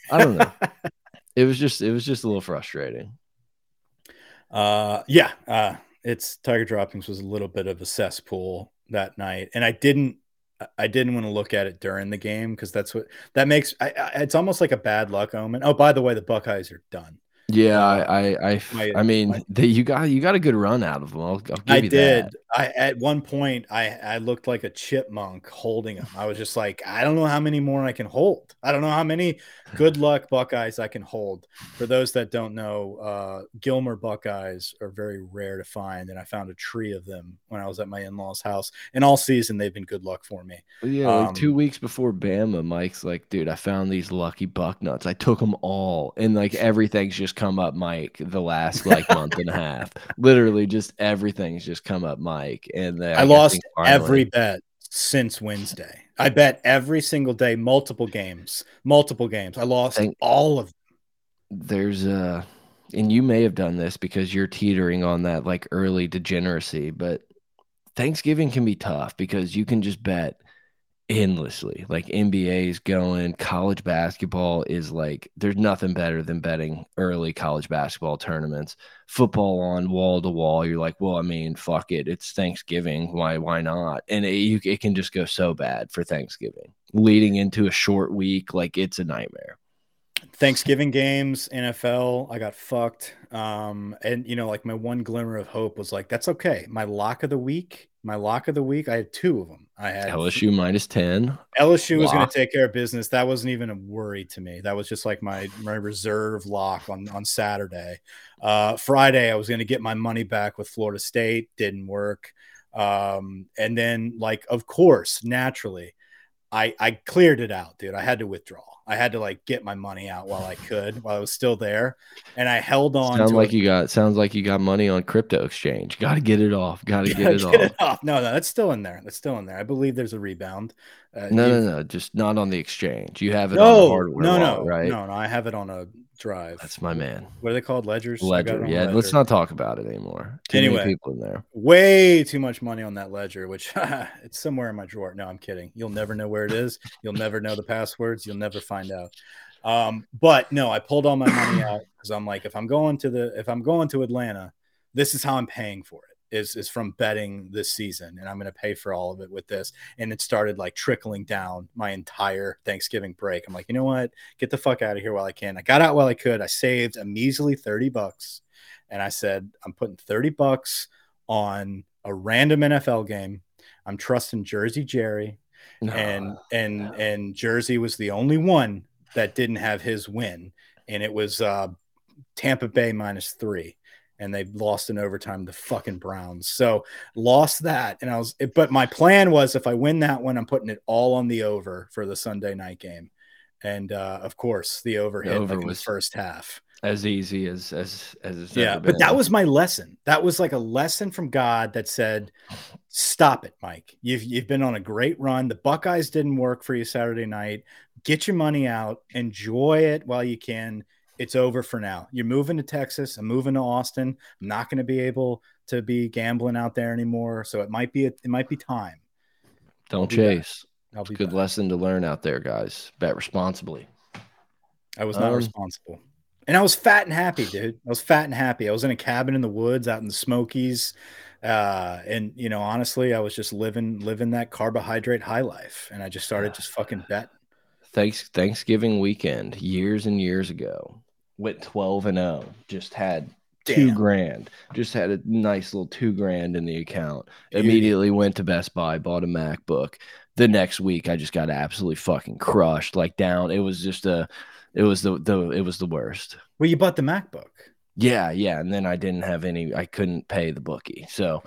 I don't know. it was just, it was just a little frustrating. Uh, yeah. Uh, it's Tiger droppings was a little bit of a cesspool that night, and I didn't I didn't want to look at it during the game because that's what that makes. I, I, it's almost like a bad luck omen. Oh, by the way, the Buckeyes are done. Yeah, I, I, I, I mean, my, the, you got you got a good run out of them. I'll, I'll i did. That. I at one point I I looked like a chipmunk holding them. I was just like, I don't know how many more I can hold. I don't know how many good luck Buckeyes I can hold. For those that don't know, uh, Gilmer Buckeyes are very rare to find, and I found a tree of them when I was at my in-laws' house. And all season they've been good luck for me. Yeah, um, like two weeks before Bama, Mike's like, dude, I found these lucky buck nuts. I took them all, and like everything's just come up, Mike. The last like month and a half, literally, just everything's just come up, Mike. And I, I lost every bet since Wednesday. I bet every single day, multiple games, multiple games. I lost Thank, all of them. There's a, and you may have done this because you're teetering on that like early degeneracy, but Thanksgiving can be tough because you can just bet endlessly. Like NBA is going, college basketball is like there's nothing better than betting early college basketball tournaments. Football on wall to wall, you're like, well, I mean, fuck it, it's Thanksgiving, why why not? And it, you, it can just go so bad for Thanksgiving, leading into a short week, like it's a nightmare. Thanksgiving games, NFL, I got fucked. Um, and you know, like my one glimmer of hope was like, that's okay. My lock of the week my lock of the week, I had two of them. I had LSU minus 10. LSU lock. was going to take care of business. That wasn't even a worry to me. That was just like my my reserve lock on on Saturday. Uh, Friday, I was going to get my money back with Florida State. Didn't work. Um, and then, like, of course, naturally, I I cleared it out, dude. I had to withdraw. I had to like get my money out while I could, while I was still there, and I held on. Sounds like you got sounds like you got money on crypto exchange. Got to get it off. Got to get, it, get off. it off. No, no, that's still in there. That's still in there. I believe there's a rebound. Uh, no, no, no, just not on the exchange. You have it no, on hardware, no, no, right? No, no, I have it on a drive. That's my man. What are they called? Ledgers. Ledger. Yeah. Ledger. Let's not talk about it anymore. Too anyway, people in there. Way too much money on that ledger, which it's somewhere in my drawer. No, I'm kidding. You'll never know where it is. You'll never know the passwords. You'll never find out. Um, but no, I pulled all my money out because I'm like, if I'm going to the if I'm going to Atlanta, this is how I'm paying for it is is from betting this season and I'm going to pay for all of it with this and it started like trickling down my entire Thanksgiving break. I'm like, "You know what? Get the fuck out of here while I can." I got out while I could. I saved a measly 30 bucks and I said, "I'm putting 30 bucks on a random NFL game. I'm trusting Jersey Jerry." No, and and no. and Jersey was the only one that didn't have his win and it was uh Tampa Bay minus 3 and they lost in overtime the fucking Browns. So lost that, and I was. But my plan was if I win that one, I'm putting it all on the over for the Sunday night game, and uh, of course the over hit over like was first half. As easy as as as yeah, but that was my lesson. That was like a lesson from God that said, "Stop it, Mike. You've you've been on a great run. The Buckeyes didn't work for you Saturday night. Get your money out, enjoy it while you can." It's over for now. You're moving to Texas. I'm moving to Austin. I'm not going to be able to be gambling out there anymore. So it might be it might be time. Don't chase. I'll be good back. lesson to learn out there, guys. Bet responsibly. I was not um, responsible. And I was fat and happy, dude. I was fat and happy. I was in a cabin in the woods out in the Smokies. Uh, and you know, honestly, I was just living living that carbohydrate high life. And I just started just fucking betting. Thanks Thanksgiving weekend, years and years ago went 12 and 0. Just had two Damn. grand. Just had a nice little two grand in the account. Immediately went to Best Buy, bought a MacBook. The next week, I just got absolutely fucking crushed, like down. It was just a, it was the the it was the worst. Well, you bought the MacBook. Yeah, yeah, and then I didn't have any. I couldn't pay the bookie. So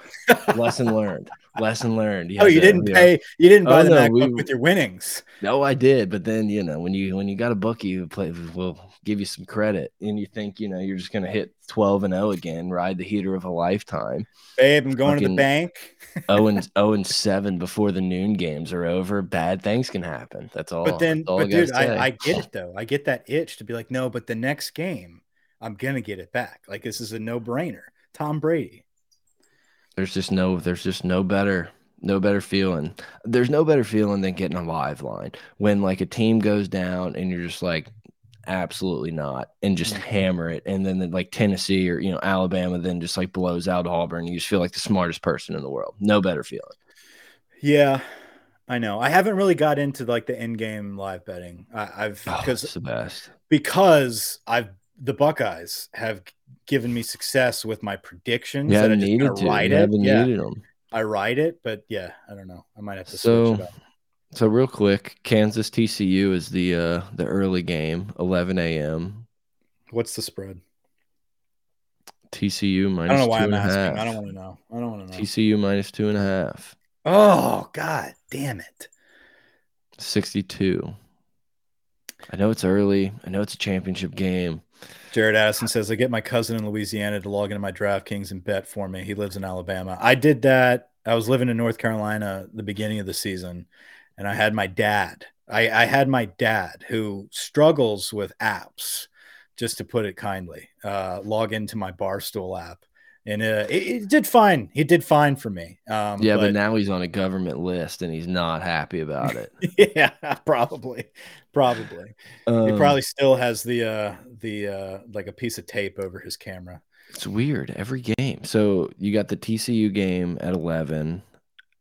lesson learned. Lesson learned. oh, you to, didn't know- pay. You didn't oh, buy Oh, the no, MacBook we- with your winnings. No, I did, but then you know when you when you got a bookie who play will give you some credit, and you think you know you're just gonna hit twelve and zero again, ride the heater of a lifetime. Babe, I'm going to the bank. zero and zero and seven before the noon games are over. Bad things can happen. That's all. But then, all but dude, I. I get it though. I get that itch to be like, no, but the next game, I'm gonna get it back. Like this is a no brainer. Tom Brady. there's just no there's just no better no better feeling there's no better feeling than getting a live line when like a team goes down and you're just like absolutely not and just Mhm. hammer it and then like tennessee or you know alabama then just like blows out auburn you just feel like the smartest person in the world no better feeling Yeah, I know. I haven't really got into like the in-game live betting. I, I've oh, because it's the best because I've the Buckeyes have given me success with my predictions. that I needed to ride it. Yeah, needed them I ride it, but yeah, I don't know. I might have to So- switch it up. so real quick kansas tcu is the uh the early game 11 a.m What's the spread? tcu minus I don't know why two I'm asking. I don't want to know. I don't want to know. tcu minus two and a half Oh God, damn it! 62. I know it's early. I know it's a championship game. Jared Addison says, I get my cousin in Louisiana to log into my DraftKings and bet for me. He lives in Alabama. I did that. I was living in North Carolina the beginning of the season, and I had my dad. I, I had my dad who struggles with apps, just to put it kindly, uh, log into my Barstool app. And uh, it, it did fine. He did fine for me. Um, Yeah, but, now he's on a government list and he's not happy about it. yeah, probably, probably. he Um, probably still has the uh, the uh, like a piece of tape over his camera. It's weird every game. So you got the TCU game at 11,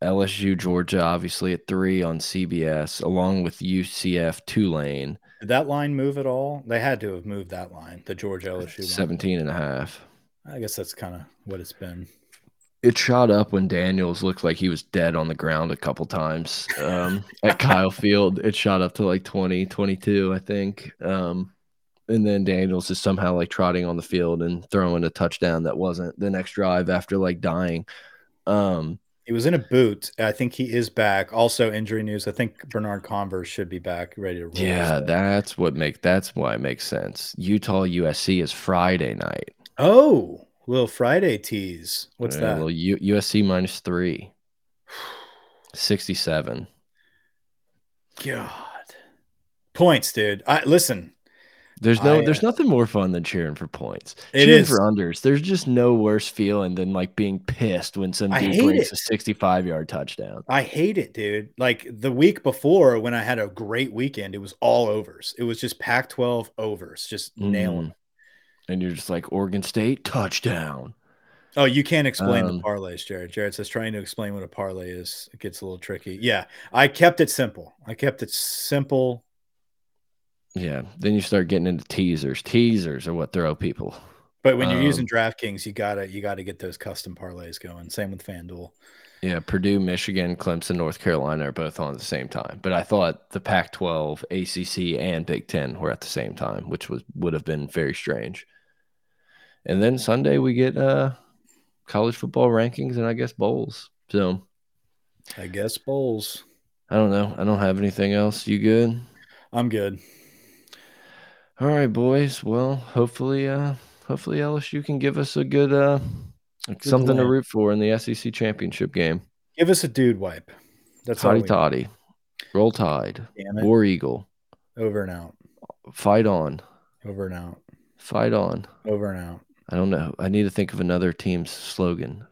LSU Georgia obviously at 3 on CBS along with UCF Tulane Did that line move at all? They had to have moved that line, the Georgia LSU line. 17 and a half. I guess that's kind of what it's been. It shot up when Daniels looked like he was dead on the ground a couple times um, at Kyle Field. It shot up to like 20, 22, I think. Um, and then Daniels is somehow like trotting on the field and throwing a touchdown that wasn't the next drive after like dying. Um, He was in a boot. I think he is back. Also, injury news. I think Bernard Converse should be back, ready to roll. yeah, that's what make that's why it makes sense. Utah USC is Friday night. Oh, little Friday tease. What's Uh, that? Well, U- USC minus three. 67. God, points, dude. I listen. There's no, I, there's uh, nothing more fun than cheering for points. It cheering is. for unders. There's just no worse feeling than like being pissed when some dude hate brings it. a 65 yard touchdown. I hate it, dude. Like the week before, when I had a great weekend, it was all overs. It was just Pac-12 overs, just nailing. Mm. them. And you're just like Oregon State touchdown. Oh, you can't explain Um, the parlays, Jared. Jared says trying to explain what a parlay is. It gets a little tricky. Yeah, I kept it simple. I kept it simple. Yeah. Then you start getting into teasers. Teasers are what throw people. But when you're Um, using DraftKings, you gotta you gotta get those custom parlays going. Same with FanDuel. Yeah, Purdue, Michigan, Clemson, North Carolina are both on at the same time. But I thought the Pac-12, ACC, and Big Ten were at the same time, which was would have been very strange. And then Sunday we get uh college football rankings and I guess bowls. So I guess bowls. I don't know. I don't have anything else. You good? I'm good. All right, boys. Well, hopefully, uh, hopefully LSU can give us a good uh something to root for in the SEC championship game. Give us a dude wipe. That's all. Toddy we- toddy. Roll tide. Damn it. War Eagle. Over and out. Fight on. Over and out. Fight on. Over and out. I don't know. I need to think of another team's slogan.